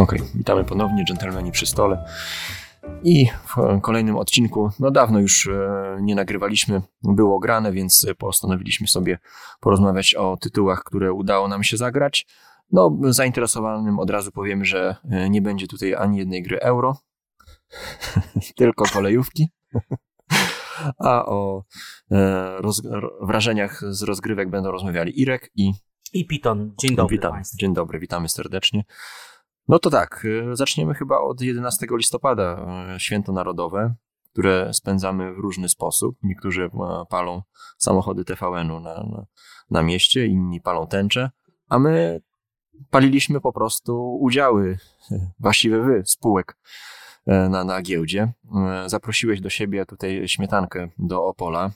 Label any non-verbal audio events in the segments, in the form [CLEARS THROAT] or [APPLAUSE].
Okej, okay. witamy ponownie, dżentelmeni przy stole. I w kolejnym odcinku, no dawno już e, nie nagrywaliśmy, było grane, więc postanowiliśmy sobie porozmawiać o tytułach, które udało nam się zagrać. No, zainteresowanym od razu powiem, że e, nie będzie tutaj ani jednej gry euro, [LAUGHS] tylko kolejówki. [LAUGHS] A o e, wrażeniach z rozgrywek będą rozmawiali Irek i. I Piton. Dzień dobry. Witam. Dzień dobry, witamy serdecznie. No to tak, y, zaczniemy chyba od 11 listopada, y, święto narodowe, które spędzamy w różny sposób. Niektórzy y, palą samochody TVN-u na, na, na mieście, inni palą tęcze, a my paliliśmy po prostu udziały, właściwie wy, spółek na, na giełdzie. Zaprosiłeś do siebie tutaj śmietankę do Opola,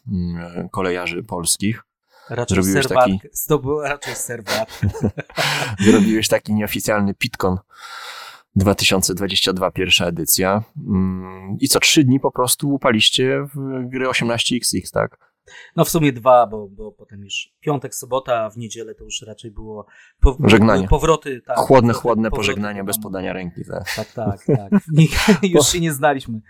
kolejarzy polskich. Raczej Zrobiłeś taki... To był raczej serwat. [LAUGHS] Zrobiłeś taki nieoficjalny Pitcon 2022, pierwsza edycja. Mm, I co, trzy dni po prostu upaliście w gry 18XX, tak? No w sumie dwa, bo, bo potem już piątek, sobota, a w niedzielę to już raczej było po, Żegnanie. powroty. Tak, chłodne, powroty, chłodne powroty, pożegnania bez podania ręki. Tak, tak, tak. tak. [LAUGHS] już się nie znaliśmy.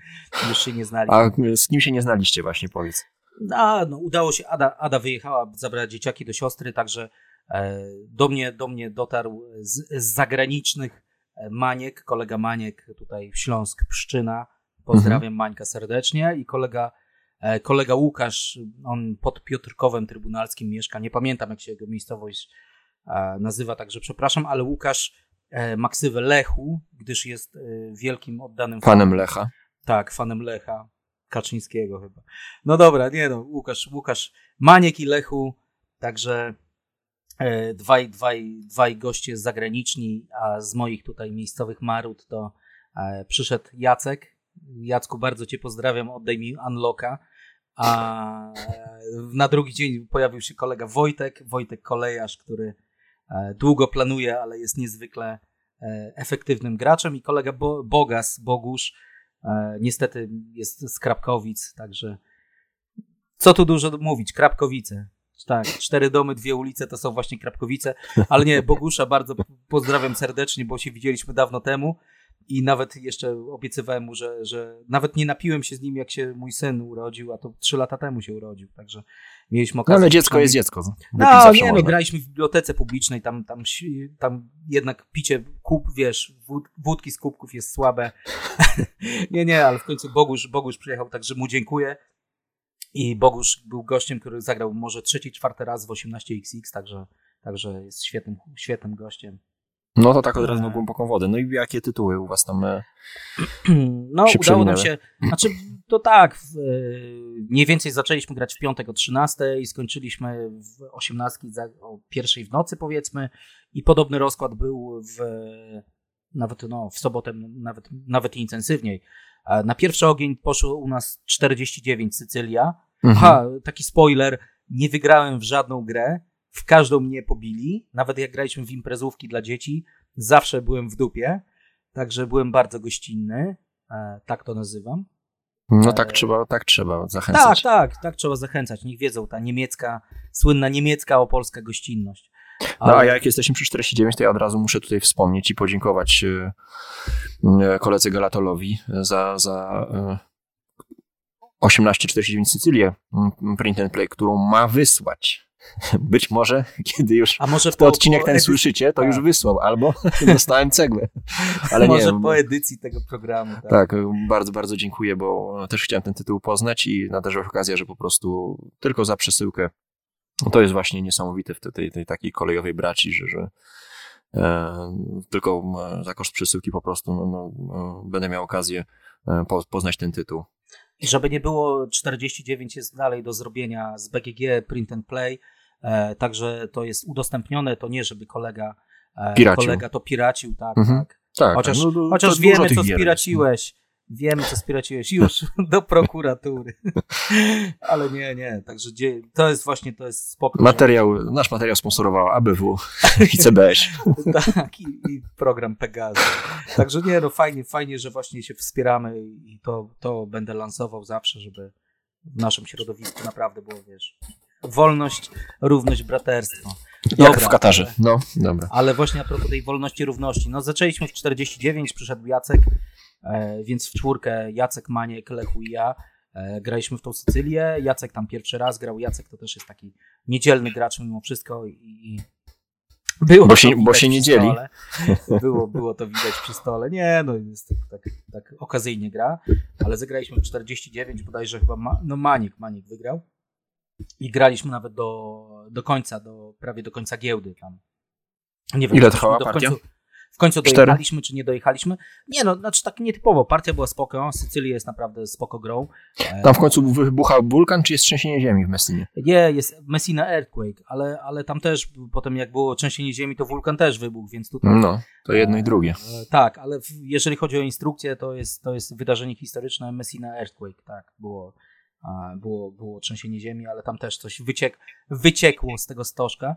Już się nie znaliśmy. A z kim się nie znaliście właśnie, powiedz? A, no, udało się, Ada, Ada wyjechała zabrać dzieciaki do siostry, także e, do, mnie, do mnie dotarł z, z zagranicznych e, Maniek, kolega Maniek tutaj w Śląsk, Pszczyna. Pozdrawiam mhm. Mańka serdecznie i kolega, e, kolega Łukasz, on pod Piotrkowem Trybunalskim mieszka, nie pamiętam jak się jego miejscowość nazywa, także przepraszam, ale Łukasz ma ksywę Lechu, gdyż jest wielkim oddanym fanem Lecha. Tak, fanem Lecha. Kaczyńskiego chyba. No dobra, nie no, Łukasz, Łukasz, Maniek i Lechu, także e, dwaj, dwaj, dwaj goście zagraniczni, a z moich tutaj miejscowych marut to e, przyszedł Jacek. Jacku, bardzo cię pozdrawiam, oddaj mi unlocka. A e, na drugi dzień pojawił się kolega Wojtek, Wojtek Kolejarz, który e, długo planuje, ale jest niezwykle e, efektywnym graczem i kolega Bo Bogas, Bogusz, niestety jest z Krapkowic, także co tu dużo mówić, Krapkowice. Tak, cztery domy, dwie ulice to są właśnie Krapkowice, ale nie, Bogusza bardzo pozdrawiam serdecznie, bo się widzieliśmy dawno temu i nawet jeszcze obiecywałem mu, że, że nawet nie napiłem się z nim, jak się mój syn urodził, a to trzy lata temu się urodził, także mieliśmy okazję. No ale dziecko jest dziecko. No nie, no graliśmy w bibliotece publicznej, tam, tam, tam jednak picie kup, wiesz, wód, wódki z kubków jest słabe. [LAUGHS] nie, nie, ale w końcu Bogusz, Bogusz przyjechał, także mu dziękuję. I Bogusz był gościem, który zagrał może trzeci, czwarty raz w 18XX, także, także jest świetnym, świetnym gościem. No to tak od razu na głęboką wodę. No i jakie tytuły u was tam e, [CLEARS THROAT] No się udało nam się, znaczy to tak, w, e, mniej więcej zaczęliśmy grać w piątek o 13 i skończyliśmy w 18 o pierwszej w nocy powiedzmy i podobny rozkład był w nawet no, w sobotę nawet, nawet intensywniej. Na pierwszy ogień poszło u nas 49 Sycylia. Mhm. Aha, taki spoiler, nie wygrałem w żadną grę, w każdą mnie pobili. Nawet jak graliśmy w imprezówki dla dzieci, zawsze byłem w dupie. Także byłem bardzo gościnny. E, tak to nazywam. No tak e, trzeba, tak trzeba zachęcać. Tak, tak, tak trzeba zachęcać. Niech wiedzą, ta niemiecka, słynna niemiecka opolska gościnność. Ale... No a jak jesteśmy przy 49, to ja od razu muszę tutaj wspomnieć i podziękować e, koledze Galatolowi za, za 1849 Sycylię print and play, którą ma wysłać [LAUGHS] Być może, kiedy już A może po, odcinek po ten edycji... słyszycie, to już tak. wysłał, albo [LAUGHS] [LAUGHS] dostałem cegłę. Ale może nie, po edycji tego programu. Tak. tak, bardzo, bardzo dziękuję, bo też chciałem ten tytuł poznać i nadarzyła okazja, że po prostu tylko za przesyłkę to jest właśnie niesamowite w tej, tej, tej takiej kolejowej braci, że, że e, tylko za koszt przesyłki po prostu no, no, e, będę miał okazję e, po, poznać ten tytuł. I żeby nie było, 49 jest dalej do zrobienia z BGG Print and Play, e, także to jest udostępnione, to nie żeby kolega, e, kolega to piracił, tak, mhm. tak. tak. Chociaż, no, no, chociaż wiemy, co spiraciłeś. Wiemy, co spiraciłeś już [LAUGHS] do prokuratury. Ale nie, nie. Także to jest właśnie, to jest spoko. Materiał, nasz materiał sponsorował ABW [LAUGHS] i CBS. [LAUGHS] tak, i, i, program Pegasus. Także nie, no fajnie, fajnie, że właśnie się wspieramy i to, to będę lansował zawsze, żeby w naszym środowisku naprawdę było, wiesz, wolność, równość, braterstwo. Dobra, Jak w Katarze. No, dobra. Ale właśnie a propos tej wolności, równości. No zaczęliśmy w 49, przyszedł Jacek, więc w czwórkę Jacek, Maniek, Lechu i ja e, graliśmy w tą Sycylię. Jacek tam pierwszy raz grał. Jacek to też jest taki niedzielny gracz mimo wszystko i, było bo, się, bo się nie dzieli. Było, było to widać przy stole. Nie, no jest tak, tak, tak okazyjnie gra, ale zagraliśmy w 49, bodajże chyba ma, no Manik, Manik wygrał. I graliśmy nawet do, do końca, do, prawie do końca giełdy tam. Nie wiem, Ile trwała do, partia? Końcu, w końcu dojechaliśmy, czy nie dojechaliśmy. Nie no, znaczy tak nietypowo. Partia była spoko. Sycylia jest naprawdę spoko grą. Tam w końcu wybucha wulkan, czy jest trzęsienie ziemi w Messinie? Nie, jest Messina Earthquake, ale, ale tam też potem jak było trzęsienie ziemi, to wulkan też wybuchł, więc tutaj... No, to jedno i drugie. E, tak, ale jeżeli chodzi o instrukcję, to jest, to jest wydarzenie historyczne Messina Earthquake, tak, było, było, było trzęsienie ziemi, ale tam też coś wyciek, wyciekło z tego stożka.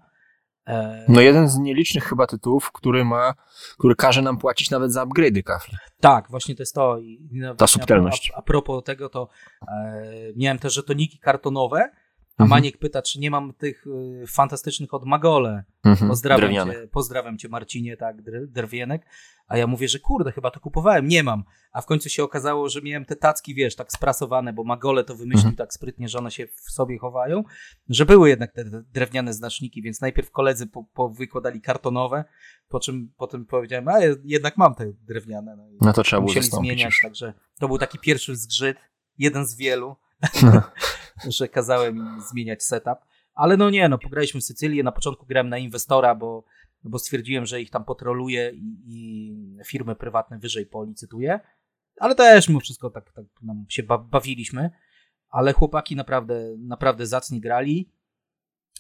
E, no jeden z nielicznych chyba tytułów, który ma, który każe nam płacić nawet za upgrade'y kafli. Tak, właśnie to jest to. No, Ta subtelność. A, a, propos tego, to e, miałem też żetoniki kartonowe, a mhm. Maniek pyta, czy nie mam tych y, fantastycznych od Magole. Mhm. Pozdrawiam, cię, pozdrawiam cię Marcinie, tak, drewienek. A ja mówię, że kurde, chyba to kupowałem, nie mam. A w końcu się okazało, że miałem te tacki, wiesz, tak sprasowane, bo Magole to wymyślił mhm. tak sprytnie, że one się w sobie chowają, że były jednak te drewniane znaczniki, więc najpierw koledzy po, po wykładali kartonowe, po czym potem powiedziałem, a jednak mam te drewniane. No, no to trzeba było zmieniać, już. także to był taki pierwszy zgrzyt, jeden z wielu, no. [LAUGHS] że kazałem im zmieniać setup. Ale no nie, no pograliśmy w Sycylię, na początku grałem na inwestora, bo bo stwierdziłem, że ich tam potroluję i, i firmy prywatne wyżej policytuję. Ale też mimo wszystko tak, tak nam się bawiliśmy. Ale chłopaki naprawdę, naprawdę zacnie grali.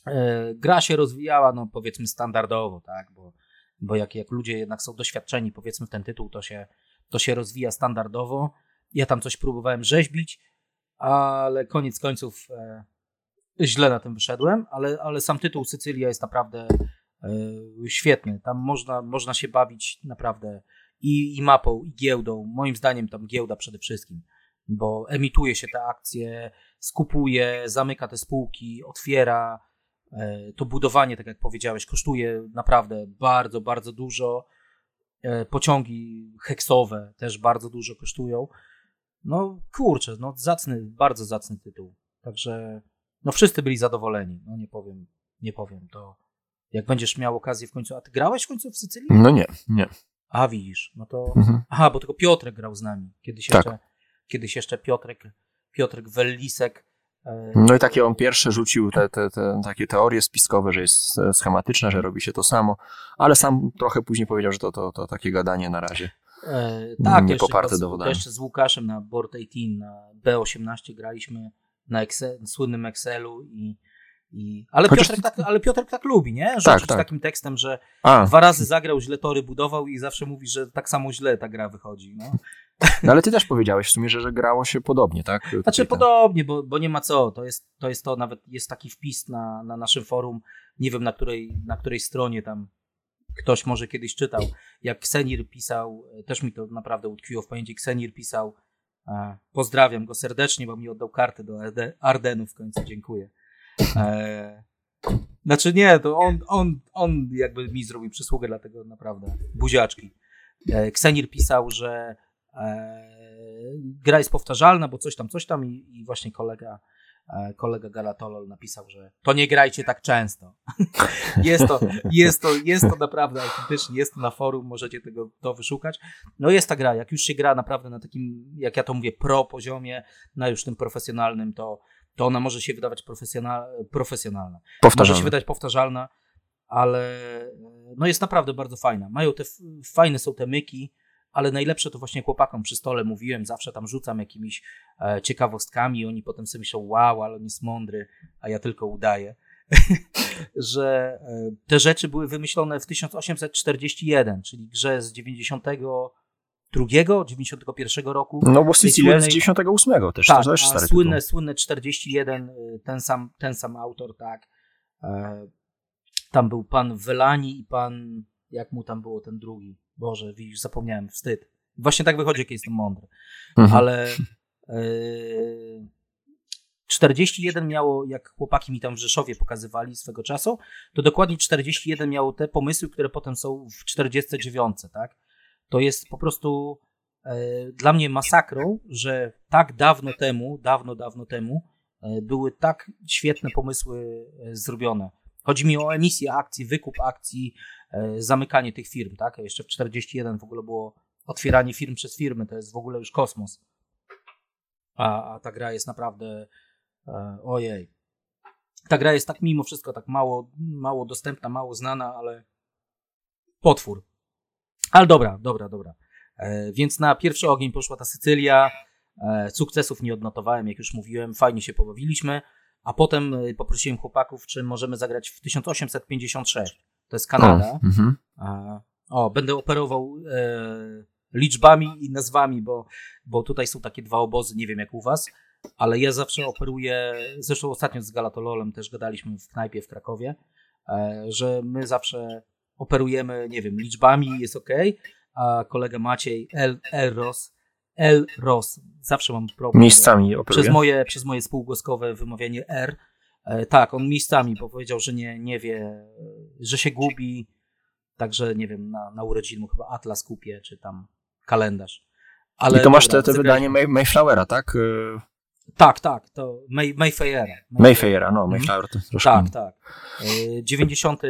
E, gra się rozwijała, no powiedzmy standardowo, tak, bo, bo jak, jak ludzie jednak są doświadczeni, powiedzmy w ten tytuł, to się, to się rozwija standardowo. Ja tam coś próbowałem rzeźbić, ale koniec końców e, źle na tym wyszedłem, ale, ale sam tytuł Sycylia jest naprawdę E, świetny. Tam można, można się bawić naprawdę i, i mapą, i giełdą. Moim zdaniem tam giełda przede wszystkim, bo emituje się te akcje, skupuje, zamyka te spółki, otwiera. E, to budowanie, tak jak powiedziałeś, kosztuje naprawdę bardzo, bardzo dużo. Pociągi heksowe też bardzo dużo kosztują. No kurczę, no zacny, bardzo zacny tytuł. Także no wszyscy byli zadowoleni. No nie powiem, nie powiem. To jak będziesz miał okazję w końcu. A ty grałeś w końcu w Sycylii? No nie, nie. A widzisz, no to. Mhm. Aha, bo tylko Piotrek grał z nami. Kiedyś tak. jeszcze, kiedyś jeszcze Piotrek, Piotrek Wellisek. E, no i takie on pierwsze rzucił te, te, te, takie teorie spiskowe, że jest schematyczna, że robi się to samo, ale sam trochę później powiedział, że to, to, to takie gadanie na razie. E, tak, nie poparte dowodami. jeszcze z Łukaszem na Board 18, na B18 graliśmy na Excel, słynnym Excelu i i, ale, Chociaż... Piotrek tak, ale Piotrek tak lubi, nie? Rzucić tak, tak. takim tekstem, że A. dwa razy zagrał, źle tory budował i zawsze mówi, że tak samo źle ta gra wychodzi. No, [LAUGHS] no ale ty też powiedziałeś w sumie, że, że grało się podobnie, tak? Tutaj znaczy ten... podobnie, bo, bo nie ma co. To jest, to jest to, nawet jest taki wpis na, na naszym forum, nie wiem na której, na której stronie tam ktoś może kiedyś czytał, jak Ksenir pisał, też mi to naprawdę utkwiło w pamięci, Ksenir pisał, pozdrawiam go serdecznie, bo mi oddał kartę do Ardenów w końcu, dziękuję. E, znaczy nie, to on, on, on jakby mi zrobił przysługę, dlatego naprawdę buziaczki. E, Ksenir pisał, że e, gra jest powtarzalna, bo coś tam, coś tam i, właśnie kolega e, kolega Galatolol napisał, że to nie grajcie tak często. [LAUGHS] jest, to, jest, to, jest to naprawdę autentycznie, jest to na forum, możecie tego to wyszukać. No jest ta gra, jak już się gra naprawdę na takim, jak ja to mówię, pro poziomie, na już tym profesjonalnym, to to ona może się wydawać profesjonal, profesjonalna. Może się wydać powtarzalna, ale no jest naprawdę bardzo fajna. Mają te, fajne są te myki, ale najlepsze to właśnie chłopakom przy stole mówiłem, zawsze tam rzucam jakimiś e, ciekawostkami, oni potem sobie myślą, wow, ale on jest mądry, a ja tylko udaję. [LAUGHS] że e, te rzeczy były wymyślone w 1841, czyli grze z 90 drugiego, 91 roku. No bo Sicilian z 98 też, tak, to też słynne, słynne 41, y, ten sam, ten sam autor, tak. E, tam był pan Velani i pan, jak mu tam było ten drugi? Boże, widzisz, zapomniałem, wstyd. Właśnie tak wychodzi, jak jestem mądry. Mhm. Ale e, 41 miało, jak chłopaki mi tam w Rzeszowie pokazywali swego czasu, to dokładnie 41 miało te pomysły, które potem są w 49, tak? To jest po prostu e, dla mnie masakrą, że tak dawno temu, dawno, dawno temu e, były tak świetne pomysły zrobione. Chodzi mi o emisję akcji, wykup akcji, zamykanie tych firm, tak? Jeszcze w 41 w ogóle było otwieranie firm przez firmy, to jest w ogóle już kosmos. A, a ta gra jest naprawdę e, ojej. Ta gra jest tak mimo wszystko tak mało, mało dostępna, mało znana, ale potwór. Ale dobra, dobra, dobra. E, więc na pierwszy ogień poszła ta Sycylia. E, sukcesów nie odnotowałem, jak już mówiłem. Fajnie się pobawiliśmy. A potem e, poprosiłem chłopaków, czy możemy zagrać w 1856. To jest Kanada. O, mhm. A, o, będę operował e, liczbami i nazwami, bo, bo tutaj są takie dwa obozy, nie wiem jak u was, ale ja zawsze operuję, zresztą ostatnio z Galatololem też gadaliśmy w knajpie w Krakowie, e, że my zawsze operujemy, nie wiem, liczbami jest ok, a kolega Maciej L, L Ross, L Ross, zawsze mam problem. Miejscami operuje. Przez moje, przez moje spółgłoskowe wymawianie R. E, tak, on miejscami, bo powiedział, że nie, nie wie, e, że się gubi. Także nie wiem, na, na urodziny mu chyba Atlas kupię, czy tam kalendarz. Ale I to masz te, te wydanie May, Mayflowera, tak? Y, Tak, tak, to May, Mayfaiera. Mayfaiera, no, Mhm. Mayflower to troszkę. Tak, tak. E, 90,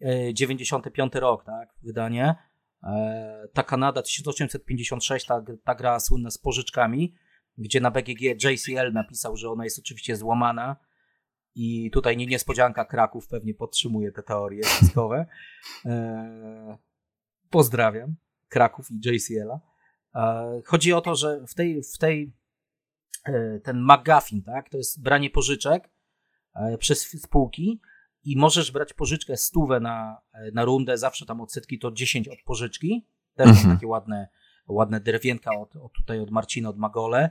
e, 95 rok, tak, wydanie. E, Ta Kanada 1856, ta, ta gra słynna z pożyczkami, gdzie na BGG JCL napisał, że ona jest oczywiście złamana i tutaj nie niespodzianka Kraków pewnie podtrzymuje te teorie [LAUGHS] spiskowe. E, Pozdrawiam Kraków i JCL-a. E, Chodzi o to, że w tej, w tej e, ten McGuffin, tak, to jest branie pożyczek przez spółki i możesz brać pożyczkę stówę na, na rundę, zawsze tam odsetki to 10 od pożyczki. Też Mhm. takie ładne, ładne drewienka od, od tutaj od Marcina, od Magole.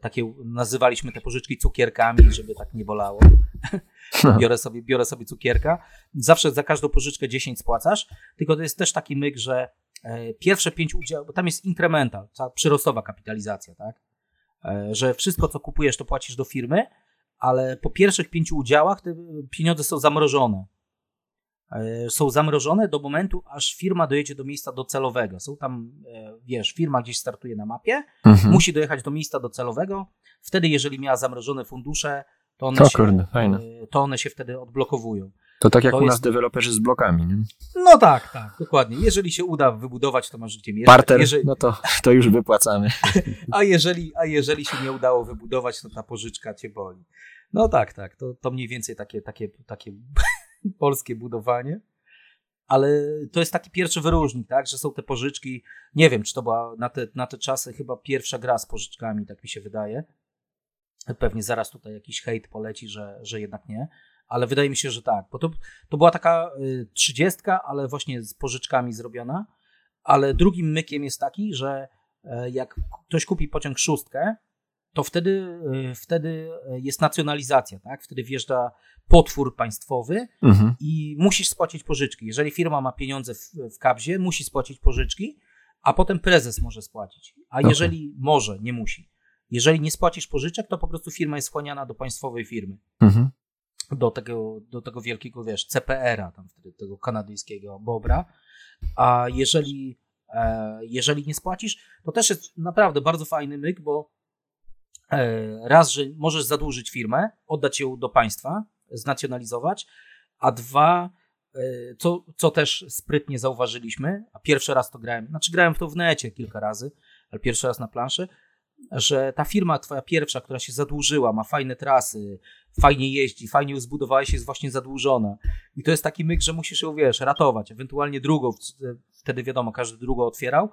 Takie nazywaliśmy te pożyczki cukierkami, żeby tak nie bolało. [LAUGHS] biorę, sobie, biorę sobie cukierka. Zawsze za każdą pożyczkę 10 spłacasz, tylko to jest też taki myk, że e, pierwsze 5 udziałów, bo tam jest incremental, ta przyrostowa kapitalizacja, tak? E, że wszystko, co kupujesz, to płacisz do firmy, ale po pierwszych pięciu udziałach te pieniądze są zamrożone. E, Są zamrożone do momentu, aż firma dojedzie do miejsca docelowego. Są tam, e, wiesz, firma gdzieś startuje na mapie, Mhm. musi dojechać do miejsca docelowego. Wtedy, jeżeli miała zamrożone fundusze, to one, O się, kurde, e, to one się wtedy odblokowują. To tak jak To u nas jest- deweloperzy z blokami, nie? No tak, tak, dokładnie. Jeżeli się uda wybudować, to masz gdzie mieszkać. Parter, Jeżeli, no to, to już wypłacamy. [LAUGHS] a, jeżeli, a jeżeli się nie udało wybudować, to ta pożyczka cię boli. No tak, tak. To, to mniej więcej takie, takie, takie [LAUGHS] polskie budowanie. Ale to jest taki pierwszy wyróżnik, tak, że są te pożyczki. Nie wiem, czy to była na te, na te czasy chyba pierwsza gra z pożyczkami, tak mi się wydaje. Pewnie zaraz tutaj jakiś hejt poleci, że, że jednak nie. Ale wydaje mi się, że tak. Bo to, to była taka y, trzydziestka, ale właśnie z pożyczkami zrobiona. Ale drugim mykiem jest taki, że e, jak ktoś kupi pociąg szóstkę, to wtedy, e, wtedy jest nacjonalizacja, tak? Wtedy wjeżdża potwór państwowy Mhm. i musisz spłacić pożyczki. Jeżeli firma ma pieniądze w, w kabzie, musi spłacić pożyczki, a potem prezes może spłacić. A Okej. jeżeli może, nie musi. Jeżeli nie spłacisz pożyczek, to po prostu firma jest wchłaniana do państwowej firmy. Mhm. Do tego, do tego wielkiego, wiesz, CPR-a, tam wtedy tego kanadyjskiego Bobra. A jeżeli, e, jeżeli nie spłacisz, to też jest naprawdę bardzo fajny myk, bo e, raz, że możesz zadłużyć firmę, oddać ją do państwa, znacjonalizować, a dwa, e, co, co też sprytnie zauważyliśmy, a pierwszy raz to grałem, znaczy grałem w to w necie kilka razy, ale pierwszy raz na planszy, że ta firma twoja pierwsza, która się zadłużyła, ma fajne trasy, fajnie jeździ, fajnie ją zbudowałeś, jest właśnie zadłużona. I to jest taki myk, że musisz ją, wiesz, ratować. Ewentualnie drugą, wtedy wiadomo, każdy drugą otwierał,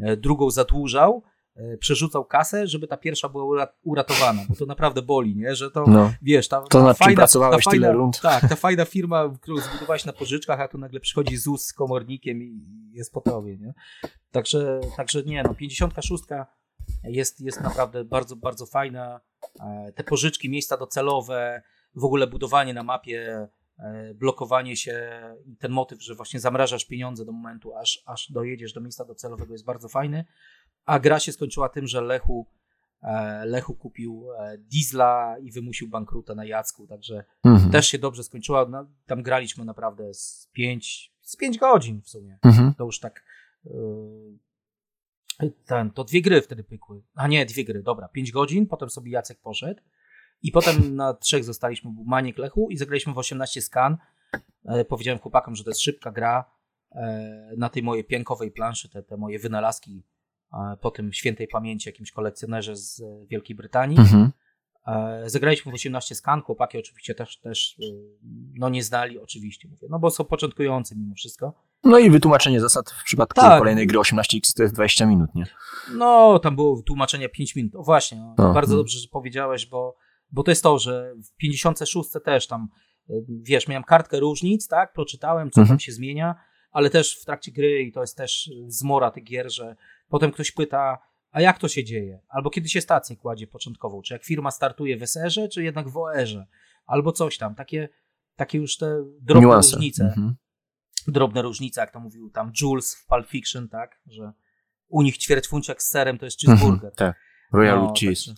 e, drugą zadłużał, e, przerzucał kasę, żeby ta pierwsza była ura- uratowana, bo to naprawdę boli, nie? Że to, No. wiesz, ta, To ta fajna, pracowałeś ta tyle fajna, rund. Tak, ta fajna firma, którą zbudowałeś na pożyczkach, a tu nagle przychodzi ZUS z komornikiem i jest po tobie, nie? Także, także nie, no 56 jest, jest naprawdę bardzo, bardzo fajna. E, Te pożyczki, miejsca docelowe, w ogóle budowanie na mapie, e, blokowanie się i ten motyw, że właśnie zamrażasz pieniądze do momentu, aż, aż dojedziesz do miejsca docelowego jest bardzo fajny. A gra się skończyła tym, że Lechu e, Lechu kupił e, Diesla i wymusił bankruta na Jacku, także Mhm. też się dobrze skończyła. No, tam graliśmy naprawdę z 5 z pięć godzin w sumie. Mhm. To już tak. Yy, ten, to dwie gry wtedy pykły. A nie, dwie gry, dobra. Pięć godzin, potem sobie Jacek poszedł. I potem na trzech zostaliśmy, był Maniek Lechu i zagraliśmy w 18 skan. E, powiedziałem chłopakom, że to jest szybka gra. E, na tej mojej piankowej planszy, te, te moje wynalazki e, po tym świętej pamięci jakimś kolekcjonerze z e, Wielkiej Brytanii. Mhm. E, Zagraliśmy w 18 skan, chłopaki oczywiście też, też e, no nie znali, oczywiście mówię, no bo są początkujący mimo wszystko. No i wytłumaczenie zasad w przypadku Tak. kolejnej gry 18x to jest 20 minut, nie? No, tam było tłumaczenie 5 minut. O, właśnie, no, O, bardzo mm. dobrze, że powiedziałeś, bo, bo to jest to, że w 56 też tam, wiesz, miałem kartkę różnic, tak, przeczytałem, co Mhm. tam się zmienia, ale też w trakcie gry, i to jest też zmora tych gier, że potem ktoś pyta, a jak to się dzieje? Albo kiedy się stację kładzie początkową, czy jak firma startuje w SR-ze, czy jednak w OR-ze, albo coś tam, takie, takie już te drobne Niuanse. różnice Mhm. drobne różnice, jak to mówił tam Jules w Pulp Fiction, tak, że u nich ćwierćfunciak z serem to jest cheeseburger. Mhm. Tak. Royal No, Cheese. Także,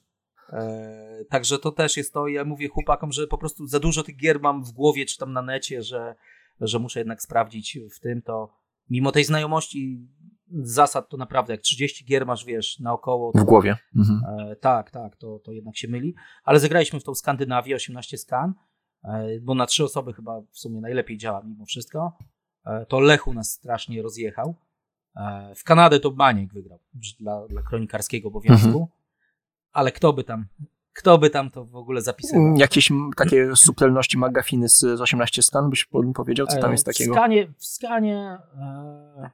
e, także to też jest to. Ja mówię chłopakom, że po prostu za dużo tych gier mam w głowie, czy tam na necie, że, że muszę jednak sprawdzić w tym to. Mimo tej znajomości zasad, to naprawdę jak 30 gier masz, wiesz, naokoło, to, W głowie. Mhm. E, tak, tak, to, to jednak się myli. Ale zagraliśmy w tą Skandynawię, 18 skan, e, bo na trzy osoby chyba w sumie najlepiej działa mimo wszystko. E, to Lechu nas strasznie rozjechał. E, w Kanadę to Baniek wygrał dla, dla kronikarskiego obowiązku. Mhm. Ale kto by tam, kto by tam to w ogóle zapisywał? Mm, Jakieś takie subtelności magafiny z, z 18 skan byś po- powiedział, co tam jest E, takiego? W skanie, w skanie e,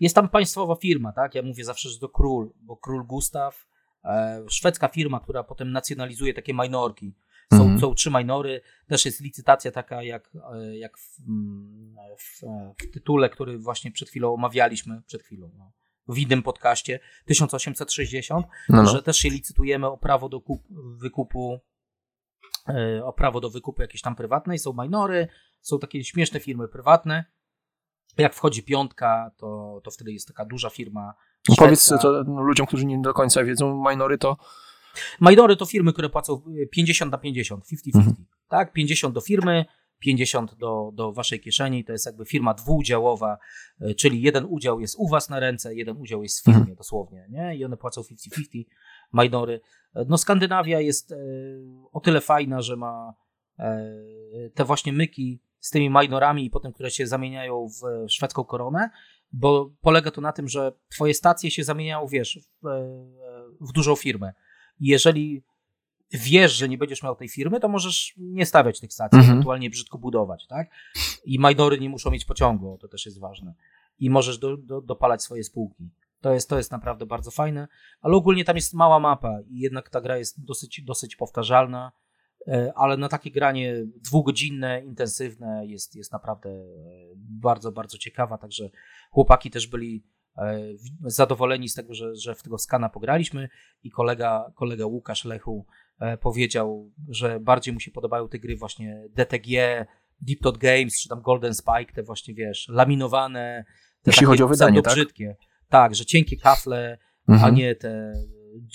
jest tam państwowa firma, tak? Ja mówię zawsze, że to król, bo król Gustaw, e, szwedzka firma, która potem nacjonalizuje takie minorki. Są, Mhm. są trzy minory, też jest licytacja taka jak, e, jak w, mm, w, e, w tytule, który właśnie przed chwilą omawialiśmy, przed chwilą, no, w innym podcaście, 1860, No, no. że też się licytujemy o prawo do kup, wykupu, e, o prawo do wykupu jakiejś tam prywatnej. Są minory, są takie śmieszne firmy prywatne. Jak wchodzi piątka, to, to wtedy jest taka duża firma. No Powiedz szwedzka. to no, ludziom, którzy nie do końca wiedzą, minory to Minory to firmy, które płacą e, 50 na 50, 50-50. Mhm. Tak, 50 do firmy, 50 do, do waszej kieszeni. To jest jakby firma dwuudziałowa, e, czyli jeden udział jest u was na ręce, jeden udział jest w firmie Mhm. dosłownie, nie? I one płacą 50-50 minory. E, No Skandynawia jest o tyle fajna, że ma te właśnie myki z tymi minorami i potem, które się zamieniają w szwedzką koronę, bo polega to na tym, że twoje stacje się zamieniają, wiesz, w, e, w dużą firmę. I jeżeli wiesz, że nie będziesz miał tej firmy, to możesz nie stawiać tych stacji, Mhm. ewentualnie brzydko budować, tak? I minory nie muszą mieć pociągu, to też jest ważne. I możesz do, do, dopalać swoje spółki. To jest, to jest naprawdę bardzo fajne, ale ogólnie tam jest mała mapa i jednak ta gra jest dosyć, dosyć powtarzalna, ale na takie granie dwugodzinne, intensywne jest, jest naprawdę e, bardzo, bardzo ciekawa, także chłopaki też byli e, zadowoleni z tego, że, że w tego skana pograliśmy i kolega, kolega Łukasz Lechu e, powiedział, że bardziej mu się podobają te gry właśnie DTG, Deep Dot Games, czy tam Golden Spike, te właśnie, wiesz, laminowane, te Jeśli chodzi o wydanie, tak? brzydkie. Tak, że cienkie kafle, Mhm. a nie te,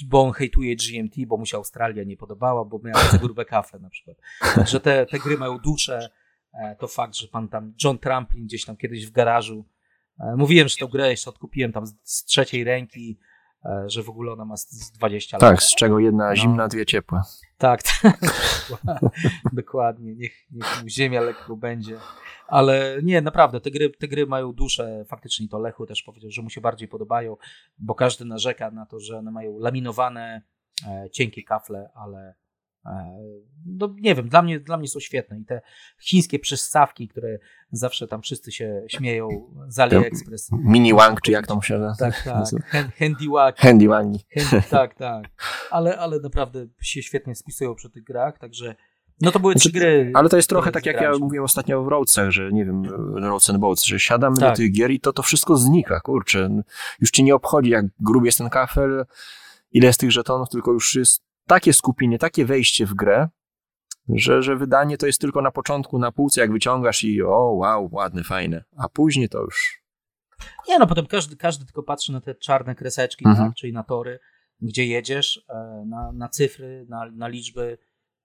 bo on hejtuje GMT, bo mu się Australia nie podobała, bo miał za grube kafle na przykład. Że te, te gry mają duszę, e, to fakt, że pan tam John Tramplin gdzieś tam kiedyś w garażu, e, mówiłem, że tę grę jeszcze odkupiłem tam z, z trzeciej ręki, że w ogóle ona ma z- z 20 lat. Tak, z czego jedna No. zimna, dwie ciepłe. Tak, tak. [LAUGHS] dokładnie. Niech, niech mu ziemia lekko będzie. Ale nie, naprawdę, te gry, te gry mają duszę. Faktycznie to Lechu też powiedział, że mu się bardziej podobają, bo każdy narzeka na to, że one mają laminowane, e, cienkie kafle, ale e, no nie wiem, dla mnie, dla mnie są świetne. I te chińskie przystawki, które zawsze tam wszyscy się śmieją z AliExpress. Mini Wang, czy jak tam się nazywa? Tak, tak. Hand, handiwag, Handy. Chęt- tak, tak. Ale, ale naprawdę się świetnie spisują przy tych grach, także. No to były Znaczy, trzy gry. Ale to jest trochę tak, jak ja mówiłem ostatnio w Roadcach, że nie wiem, Roads and Boats, że siadamy Tak. do tych gier i to, to wszystko znika, kurczę. Już ci nie obchodzi, jak gruby jest ten kafel, ile jest tych żetonów, tylko już jest takie skupienie, takie wejście w grę, że, że wydanie to jest tylko na początku, na półce, jak wyciągasz i o, wow, ładne, fajne. A później to już... Nie, no potem każdy, każdy tylko patrzy na te czarne kreseczki, Mhm. tak, czyli na tory. gdzie jedziesz, e, na, na cyfry, na, na liczby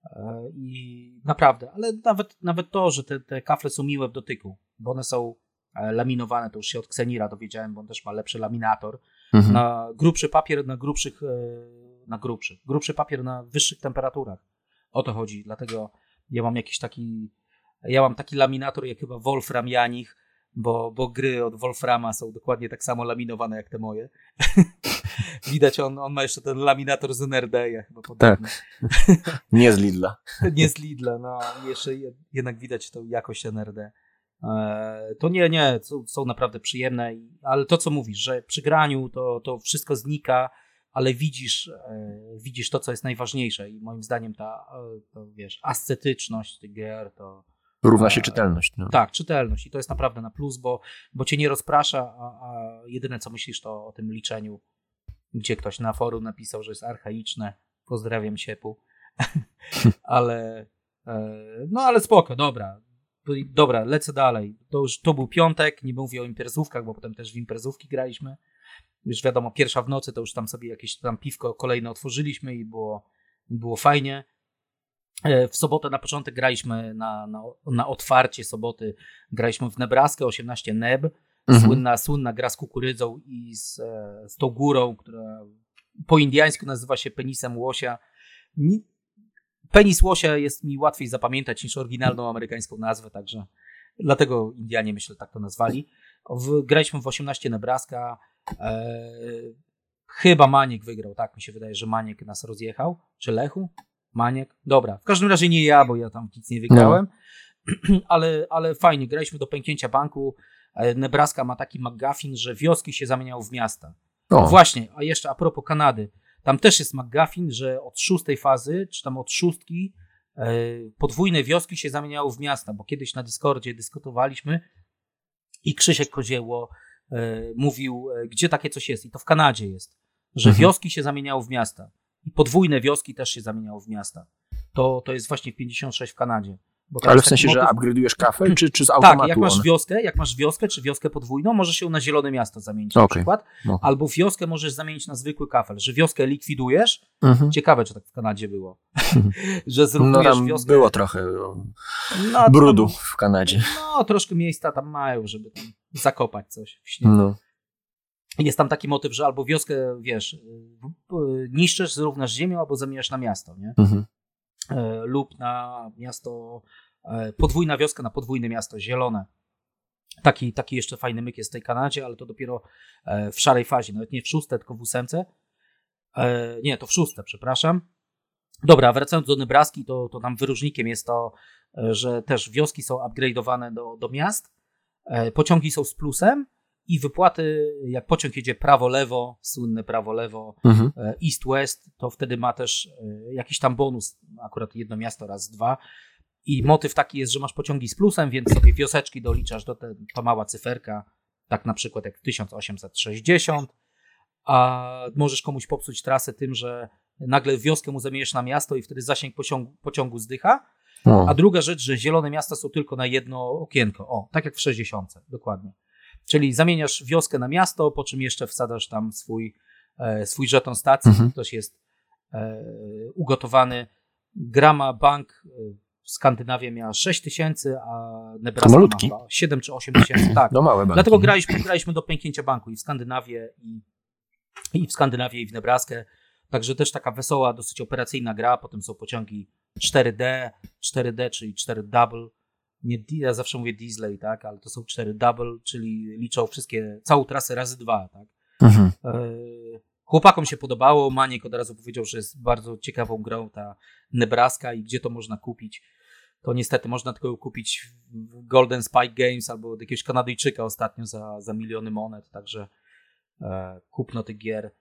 e, i naprawdę, ale nawet, nawet to, że te, te kafle są miłe w dotyku, bo one są e, laminowane, to już się od Xenira dowiedziałem, bo on też ma lepszy laminator, mhm. na grubszy papier, na grubszych, na grubszych, grubszy papier na wyższych temperaturach. O to chodzi, dlatego ja mam jakiś taki, ja mam taki laminator jak chyba Wolfram Janich, bo, bo gry od Wolframa są dokładnie tak samo laminowane jak te moje. [LAUGHS] Widać, on, on ma jeszcze ten laminator z NRD, ja chyba podobny. Tak. [LAUGHS] Nie z Lidla. nie z Lidla, no jeszcze jednak widać tą jakość NRD. E, to nie, nie, są, są naprawdę przyjemne, ale to co mówisz, że przy graniu to, to wszystko znika, ale widzisz, e, widzisz to, co jest najważniejsze i moim zdaniem ta, e, to, wiesz, ascetyczność tych gier to, Równa się czytelność. No. Tak, czytelność. I to jest naprawdę na plus, bo, bo cię nie rozprasza, a, a jedyne co myślisz to o tym liczeniu, gdzie ktoś na forum napisał, że jest archaiczne. Pozdrawiam Siepu. [LAUGHS] ale e, no ale spoko, dobra. Dobra, lecę dalej. To już to był piątek, nie mówię o imprezówkach, bo potem też w imprezówki graliśmy. Już wiadomo, pierwsza w nocy to już tam sobie jakieś tam piwko kolejne otworzyliśmy i było, było fajnie. E, w sobotę na początek graliśmy na, na, na otwarcie soboty, graliśmy w Nebraskę 18 Neb, mhm. słynna, słynna gra z kukurydzą i z, e, z tą górą, która po indiańsku nazywa się penisem łosia. Penis łosia jest mi łatwiej zapamiętać niż oryginalną amerykańską nazwę, także dlatego Indianie myślę tak to nazwali. W, graliśmy w 18 Nebraska. E, chyba Maniek wygrał, tak mi się wydaje, że Maniek nas rozjechał, czy Lechu? Maniek? Dobra. W każdym razie nie ja, bo ja tam nic nie wygrałem. No. [CLEARS THROAT] ale, ale fajnie, graliśmy do pęknięcia banku. E, Nebraska ma taki McGuffin, że wioski się zamieniały w miasta. O. Właśnie, a jeszcze a propos Kanady. Tam też jest McGuffin, że od szóstej fazy, czy tam od szóstki, e, podwójne wioski się zamieniały w miasta, bo kiedyś na Discordzie dyskutowaliśmy i Krzysiek Kozieło mówił, gdzie takie coś jest. I to w Kanadzie jest, że mhm. wioski się zamieniały w miasta. I podwójne wioski też się zamieniało w miasta. To, to jest właśnie 56 w Kanadzie. Ale w sensie, motyw... że upgrade'ujesz kafel, czy, czy z automatu? Tak, jak masz wioskę, jak masz wioskę, czy wioskę podwójną, możesz się na zielone miasto zamienić okay. na przykład. No. Albo wioskę możesz zamienić na zwykły kafel, że wioskę likwidujesz. Mhm. Ciekawe, czy tak w Kanadzie było. [LAUGHS] że zrównujesz no, tam wioskę. było trochę no, brudu tam, w Kanadzie. No, troszkę miejsca tam mają, żeby tam zakopać coś w śniegu. No jest tam taki motyw, że albo wioskę, wiesz, niszczysz, zrównasz ziemią, albo zamieniasz na miasto, nie? Mhm. E, lub na miasto, e, podwójna wioska na podwójne miasto, zielone. Taki, taki jeszcze fajny myk jest w tej Kanadzie, ale to dopiero e, w szarej fazie, nawet nie w szóste, tylko w ósemce. Nie, to w szóste, przepraszam. Dobra, wracając do Nebraski, to, to tam wyróżnikiem jest to, że też wioski są upgrade'owane do, do miast, pociągi są z plusem, i wypłaty, jak pociąg jedzie prawo-lewo, słynne prawo-lewo, mhm. E, east-west, to wtedy ma też e, jakiś tam bonus, akurat jedno miasto raz, dwa. I motyw taki jest, że masz pociągi z plusem, więc sobie wioseczki doliczasz do te, to mała cyferka, tak na przykład jak 1860, a możesz komuś popsuć trasę tym, że nagle wioskę mu zamienisz na miasto i wtedy zasięg pociągu, pociągu zdycha. No. A druga rzecz, że zielone miasta są tylko na jedno okienko. O, tak jak w 60, dokładnie. Czyli zamieniasz wioskę na miasto, po czym jeszcze wsadzasz tam swój, e, swój żeton stacji, mhm. ktoś jest e, ugotowany. Grama Bank e, Skandynawia miała 6 tysięcy, a Nebraska ma 7 czy 8 tysięcy. [CLEARS THROAT] Tak. No małe banki. Dlatego graliśmy, graliśmy do pęknięcia banku i w Skandynawię, i, i w Skandynawię, i w Nebraskę. Także też taka wesoła, dosyć operacyjna gra. Potem są pociągi 4D, 4D, czyli 4 double nie, ja zawsze mówię diesley, tak, ale to są cztery double, czyli liczą wszystkie, całą trasę razy dwa, tak. Mhm. E, chłopakom się podobało, Maniek od razu powiedział, że jest bardzo ciekawą grą ta Nebraska i gdzie to można kupić. To niestety można tylko kupić w Golden Spike Games albo od jakiegoś Kanadyjczyka ostatnio za, za miliony monet, także e, kupno tych gier.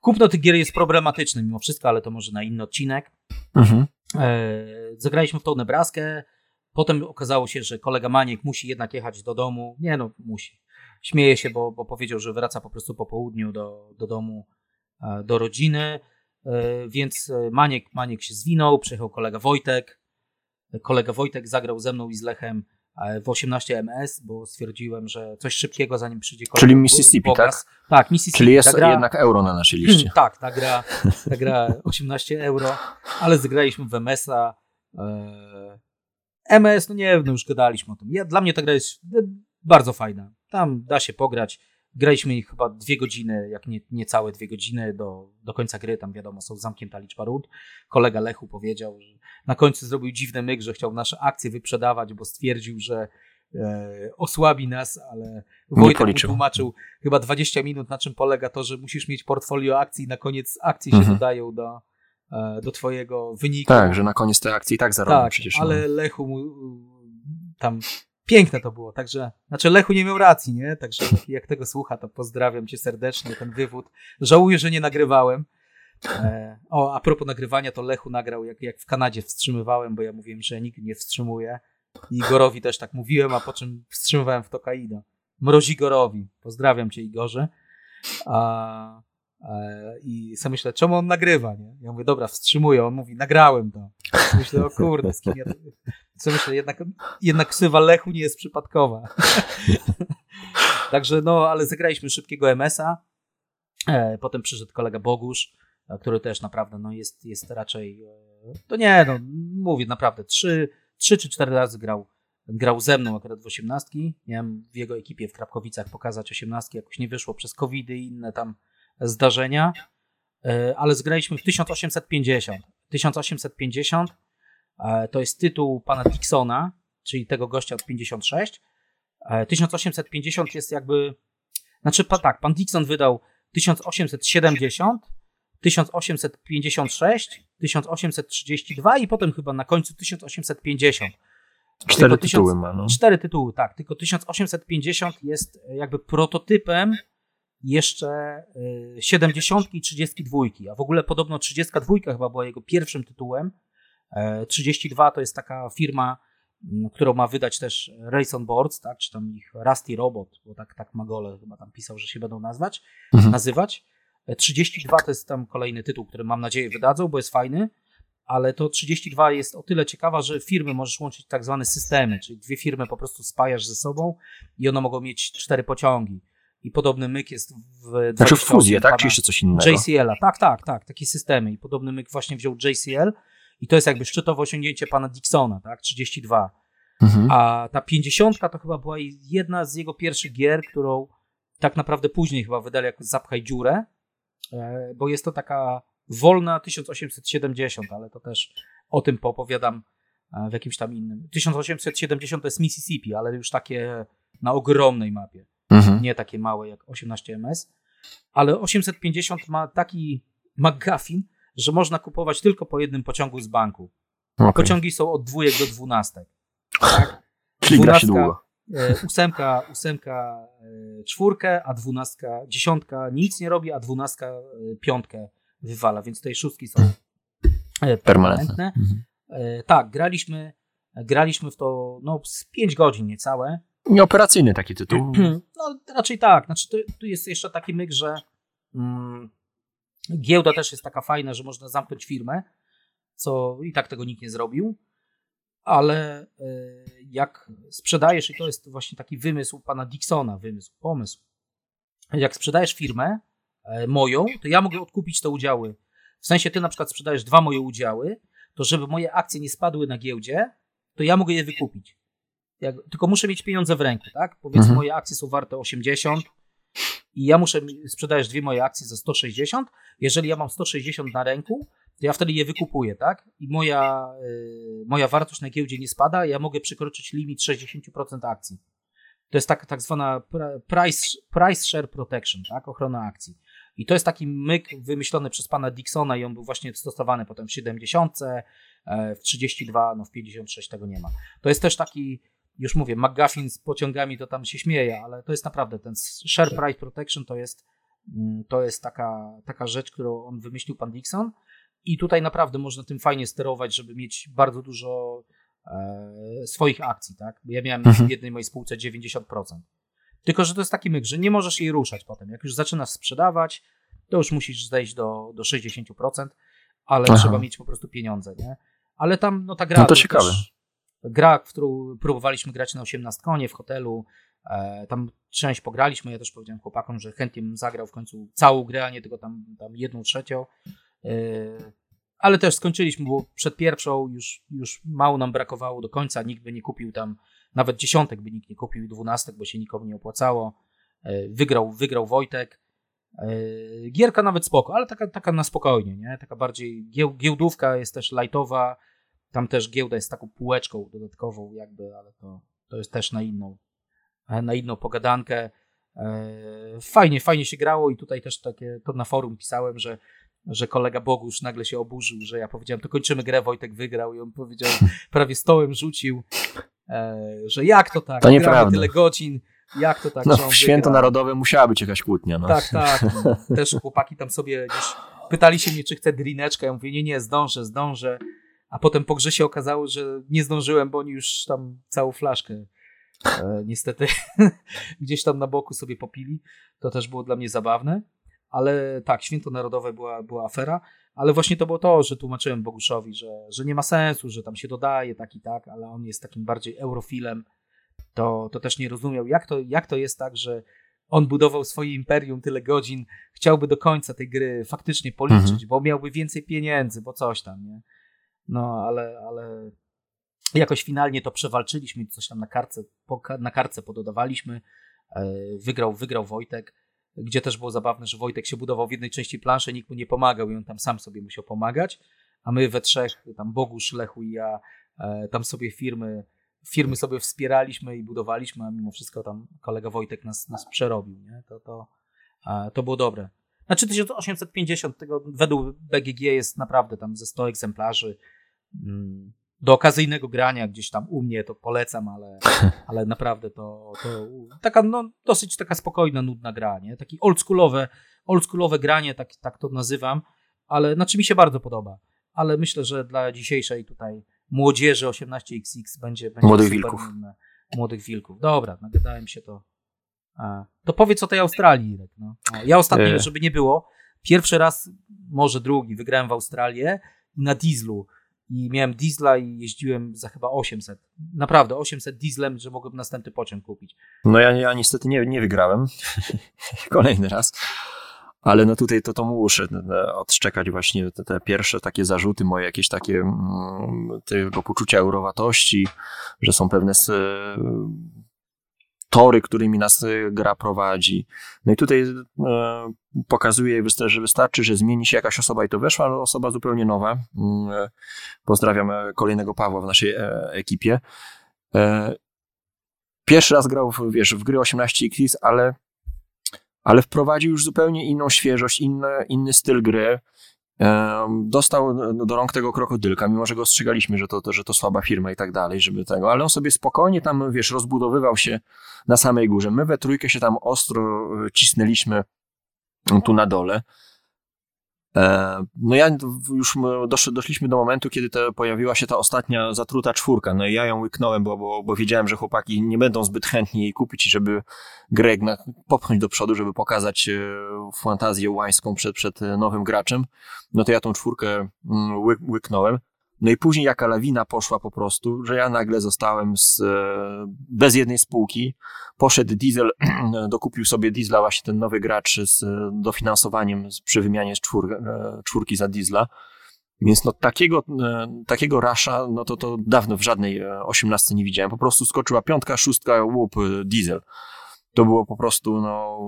Kupno tych gier jest problematyczne mimo wszystko, ale to może na inny odcinek. Mhm. E, zagraliśmy w tą Nebraskę. Potem okazało się, że kolega Maniek musi jednak jechać do domu. Nie no, musi. Śmieje się, bo, bo powiedział, że wraca po prostu po południu do, do domu, e, do rodziny. E, więc Maniek, Maniek się zwinął, przyjechał kolega Wojtek. Kolega Wojtek zagrał ze mną i z Lechem w 18 MS, bo stwierdziłem, że coś szybkiego zanim przyjdzie kolejny Czyli Mississippi, Bogas. tak? Tak, Mississippi. Czyli jest gra... jednak euro na naszej liście. tak, ta gra, [LAUGHS] ta gra 18 euro, ale zagraliśmy w MS-a. MS, no nie wiem, no już gadaliśmy o tym. Ja, dla mnie ta gra jest bardzo fajna. Tam da się pograć. Graliśmy ich chyba dwie godziny, jak nie, niecałe dwie godziny do, do końca gry. Tam wiadomo, są zamknięta liczba rund. Kolega Lechu powiedział, że na końcu zrobił dziwny myk, że chciał nasze akcje wyprzedawać, bo stwierdził, że e, osłabi nas, ale Wojtek mu tłumaczył chyba 20 minut, na czym polega to, że musisz mieć portfolio akcji i na koniec akcje się mhm. dodają do, e, do twojego wyniku. Tak, że na koniec te akcje i tak zarobią tak, przecież. ale no. Lechu mu tam piękne to było, także, znaczy Lechu nie miał racji, nie? Także jak tego słucha, to pozdrawiam cię serdecznie, ten wywód. Żałuję, że nie nagrywałem. E, o, a propos nagrywania, to Lechu nagrał, jak, jak w Kanadzie wstrzymywałem, bo ja mówiłem, że nigdy nie wstrzymuję. I Igorowi też tak mówiłem, a po czym wstrzymywałem w Tokaido. Mrozi Gorowi. Pozdrawiam cię, Igorze. A, E, I sobie myślę, czemu on nagrywa, nie? Ja mówię, dobra, wstrzymuję. On mówi, nagrałem to. Myślę, o kurde, z kim ja... Co myślę, jednak, jednak ksywa Lechu nie jest przypadkowa. [LAUGHS] Także no, ale zagraliśmy szybkiego MS-a. E, potem przyszedł kolega Bogusz, e, który też naprawdę no, jest, jest raczej, to nie, no mówię, naprawdę, trzy, trzy czy cztery razy grał, grał ze mną akurat w osiemnastki. Miałem w jego ekipie w Krapkowicach pokazać osiemnastki, jakoś nie wyszło przez covid i inne tam zdarzenia, e, ale zgraliśmy w 1850. 1850 e, to jest tytuł pana Dixona, czyli tego gościa od 56. 1850 e, jest jakby, znaczy tak, pan Dixon wydał 1870, 1856, 1832 i potem chyba na końcu 1850. Cztery tytuły ma. No. Cztery tytuły, tak. Tylko 1850 jest jakby prototypem jeszcze 70 i 32, a w ogóle podobno 32 chyba była jego pierwszym tytułem. 32 e, to jest taka firma, którą ma wydać też Race on Boards, tak, czy tam ich Rusty Robot, bo tak, tak Magole chyba tam pisał, że się będą nazwać, mhm. nazywać. 32 e, to jest tam kolejny tytuł, który mam nadzieję wydadzą, bo jest fajny, ale to 32 jest o tyle ciekawa, że firmy możesz łączyć tak zwane systemy, czyli dwie firmy po prostu spajasz ze sobą i one mogą mieć cztery pociągi i podobny myk jest w... Znaczy w fuzję, tak? Czy jeszcze coś innego? JCL-a, tak, tak, tak, takie systemy i podobny myk właśnie wziął JCL i to jest jakby szczytowe osiągnięcie pana Dixona, tak, 32. Mhm. A ta 50 to chyba była jedna z jego pierwszych gier, którą tak naprawdę później chyba wydali jako Zapchaj dziurę, e, bo jest to taka wolna 1870, ale to też o tym poopowiadam e, w jakimś tam innym. 1870 to jest Mississippi, ale już takie na ogromnej mapie mhm. nie takie małe jak 18 ms, ale 850 ma taki McGuffin, że można kupować tylko po jednym pociągu z banku. Okay. Pociągi są od dwójek do dwunastek. Tak? [LAUGHS] Czyli gra się długo. E, ósemka, ósemka e, czwórkę, a dwunastka dziesiątka nic nie robi, a dwunastka e, piątkę wywala, więc tej szóstki są permanentne. Mhm. Tak, graliśmy, graliśmy w to no, z 5 godzin niecałe. Nieoperacyjny taki tytuł. [CLEARS THROAT] No raczej tak. Znaczy, tu, tu jest jeszcze taki myk, że mm, giełda też jest taka fajna, że można zamknąć firmę, co i tak tego nikt nie zrobił, ale y, jak sprzedajesz, i to jest właśnie taki wymysł pana Dixona, wymysł, pomysł, jak sprzedajesz firmę y, moją, to ja mogę odkupić te udziały. W sensie ty na przykład sprzedajesz dwa moje udziały, to żeby moje akcje nie spadły na giełdzie, to ja mogę je wykupić. Jak, tylko muszę mieć pieniądze w ręku, tak? Powiedzmy, mhm. moje akcje są warte 80 i ja muszę, sprzedajesz dwie moje akcje za 160. Jeżeli ja mam 160 na ręku, to ja wtedy je wykupuję, tak? I moja, y, moja wartość na giełdzie nie spada, ja mogę przekroczyć limit 60% akcji. To jest tak, tak zwana price, price share protection, tak? Ochrona akcji. I to jest taki myk wymyślony przez pana Dixona i on był właśnie stosowany potem w 70, e, w 32, no w 56 tego nie ma. To jest też taki już mówię, McGuffin z pociągami to tam się śmieje, ale to jest naprawdę ten Share tak. Price Protection to jest, mm, to jest taka, taka rzecz, którą on wymyślił, pan Dixon. I tutaj naprawdę można tym fajnie sterować, żeby mieć bardzo dużo e, swoich akcji, tak? Ja miałem mhm. w jednej mojej spółce 90%. Tylko, że to jest taki myk, że nie możesz jej ruszać potem. Jak już zaczynasz sprzedawać, to już musisz zejść do, do 60%, ale Aha. trzeba mieć po prostu pieniądze, nie? Ale tam, no ta gra... No to ciekawe. Też, gra, w którą próbowaliśmy grać na 18 konie w hotelu. E, tam część pograliśmy, ja też powiedziałem chłopakom, że chętnie bym zagrał w końcu całą grę, a nie tylko tam, tam jedną trzecią. E, ale też skończyliśmy, bo przed pierwszą już, już mało nam brakowało do końca, nikt by nie kupił tam, nawet dziesiątek by nikt nie kupił, dwunastek, bo się nikomu nie opłacało. E, wygrał, wygrał Wojtek. Gierka nawet spoko, ale taka, taka na spokojnie, nie? Taka bardziej giełdówka jest też lightowa. Tam też giełda jest taką półeczką dodatkową, jakby, ale to, to jest też na inną, na inną pogadankę. Fajnie, fajnie się grało i tutaj też takie, to na forum pisałem, że że kolega Bogusz nagle się oburzył, że ja powiedziałem, to kończymy grę, Wojtek wygrał i on powiedział, [LAUGHS] prawie stołem rzucił, e, że jak to tak, to nieprawda. tyle godzin, jak to tak, no, w święto wygrał. narodowe musiała być jakaś kłótnia. No. Tak, tak. [LAUGHS] Też chłopaki tam sobie pytali się mnie, czy chcę drineczkę, ja mówię, nie, nie, zdążę, zdążę, a potem po grze się okazało, że nie zdążyłem, bo oni już tam całą flaszkę e, niestety [LAUGHS] gdzieś tam na boku sobie popili. To też było dla mnie zabawne ale tak, święto narodowe była, była afera, ale właśnie to było to, że tłumaczyłem Boguszowi, że, że nie ma sensu, że tam się dodaje tak i tak, ale on jest takim bardziej eurofilem, to, to też nie rozumiał, jak to, jak to jest tak, że on budował swoje imperium tyle godzin, chciałby do końca tej gry faktycznie policzyć, mhm. bo miałby więcej pieniędzy, bo coś tam, nie? No, ale, ale jakoś finalnie to przewalczyliśmy, coś tam na karce, na karce pododawaliśmy, e, wygrał, wygrał Wojtek, gdzie też było zabawne, że Wojtek się budował w jednej części planszy, nikt mu nie pomagał i on tam sam sobie musiał pomagać, a my we trzech, tam Bogusz, Lechu i ja, e, tam sobie firmy, firmy sobie wspieraliśmy i budowaliśmy, a mimo wszystko tam kolega Wojtek nas, nas przerobił, nie? To, to, to było dobre. Znaczy 1850 tego według BGG jest naprawdę tam ze 100 egzemplarzy. Do okazyjnego grania gdzieś tam u mnie to polecam, ale, [LAUGHS] ale naprawdę to, to taka no, dosyć taka spokojna, nudna gra, nie? Taki oldschoolowe, oldschoolowe granie, tak, tak to nazywam, ale znaczy mi się bardzo podoba. Ale myślę, że dla dzisiejszej tutaj młodzieży 18XX będzie, będzie Młodych wilków. Nudne. Młodych wilków. Dobra, nagadałem się to. A, to powiedz o tej Australii, Irek. No. Ja ostatnio, e. żeby nie było, pierwszy raz, może drugi, wygrałem w Australię i na dieslu i miałem diesla i jeździłem za chyba 800. Naprawdę 800 dieslem, że mogłem następny pociąg kupić. No ja, ja niestety nie, nie wygrałem. [LAUGHS] Kolejny raz. Ale no tutaj to, to muszę e, odszczekać właśnie te, te pierwsze takie zarzuty moje, jakieś takie mm, tego poczucia eurowatości, że są pewne tory, którymi nas y, gra prowadzi. No i tutaj e, pokazuje, że wystarczy, że zmieni się jakaś osoba i to weszła osoba zupełnie nowa. Mm, e, pozdrawiam e, kolejnego Pawła w naszej ekipie. Pierwszy raz grał w, wiesz, w gry 18X, ale, ale wprowadził już zupełnie inną świeżość, inny, inny styl gry dostał do rąk tego krokodylka, mimo że go ostrzegaliśmy, że to, to, że to słaba firma i tak dalej, żeby tego, ale on sobie spokojnie tam, wiesz, rozbudowywał się na samej górze. My we trójkę się tam ostro e, cisnęliśmy tu na dole. E, no ja już doszliśmy do momentu, kiedy to pojawiła się ta ostatnia zatruta czwórka. No i ja ją łyknąłem, bo, bo, bo wiedziałem, że chłopaki nie będą zbyt chętni jej kupić, żeby grę popchnąć do przodu, żeby pokazać e, fantazję łańską przed, przed nowym graczem. No to ja tą czwórkę mm, łyknąłem. No i później jaka lawina poszła po prostu, że ja nagle zostałem z, e, bez jednej spółki. Poszedł Diesel, [CLEARS THROAT] dokupił sobie Diesla właśnie ten nowy gracz z dofinansowaniem przy wymianie czwór, e, czwórki za Diesla. Więc no takiego, e, takiego rasza, no to, to dawno w żadnej osiemnastce nie widziałem. Po prostu skoczyła piątka, szóstka, łup, Diesel. To było po prostu, no,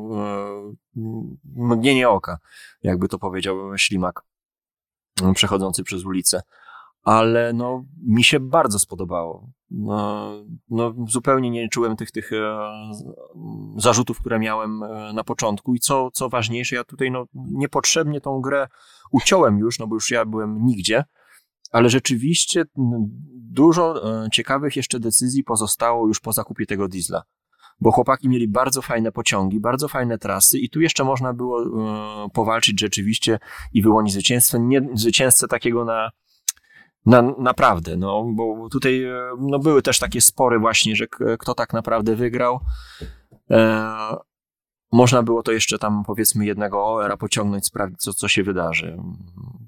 mgnienie oka, jakby to powiedział ślimak przechodzący przez ulicę ale no, mi się bardzo spodobało. No, no, zupełnie nie czułem tych, tych e, zarzutów, które miałem e, na początku i co, co ważniejsze, ja tutaj no, niepotrzebnie tą grę uciąłem już, no bo już ja byłem nigdzie, ale rzeczywiście dużo e, ciekawych jeszcze decyzji pozostało już po zakupie tego diesla. Bo chłopaki mieli bardzo fajne pociągi, bardzo fajne trasy i tu jeszcze można było powalczyć rzeczywiście i wyłonić zwycięstwo. Nie zwycięzcę takiego na, na, naprawdę, no, bo tutaj e, no, były też takie spory właśnie, że kto tak naprawdę wygrał. E, można było to jeszcze tam powiedzmy jednego OR-a pociągnąć, sprawdzić co, co się wydarzy.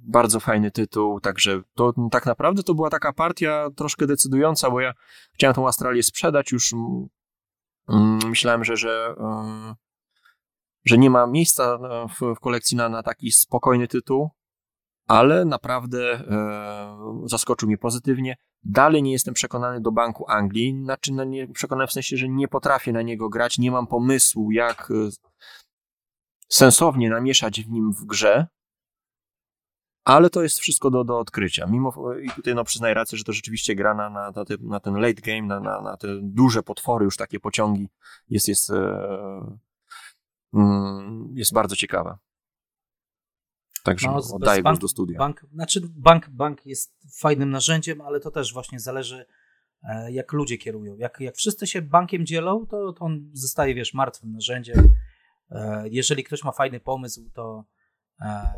Bardzo fajny tytuł, także to tak naprawdę to była taka partia troszkę decydująca, bo ja chciałem tą Australię sprzedać już mm, myślałem, że, że, e, że nie ma miejsca w, w kolekcji na, na taki spokojny tytuł, ale naprawdę e, zaskoczył mnie pozytywnie. Dalej nie jestem przekonany do Banku Anglii, znaczy no nie, przekonany w sensie, że nie potrafię na niego grać, nie mam pomysłu, jak e, sensownie namieszać w nim w grze, ale to jest wszystko do, do odkrycia. Mimo, I tutaj no, przyznaję rację, że to rzeczywiście gra na, na, na, na ten late game, na, na, na, te duże potwory, już takie pociągi, jest, jest, e, mm, jest bardzo ciekawa. Także no, oddaję bank, do studia. Bank, znaczy bank, bank jest fajnym narzędziem, ale to też właśnie zależy, e, jak ludzie kierują. Jak, jak wszyscy się bankiem dzielą, to, to on zostaje, wiesz, martwym narzędziem. E, jeżeli ktoś ma fajny pomysł, to e,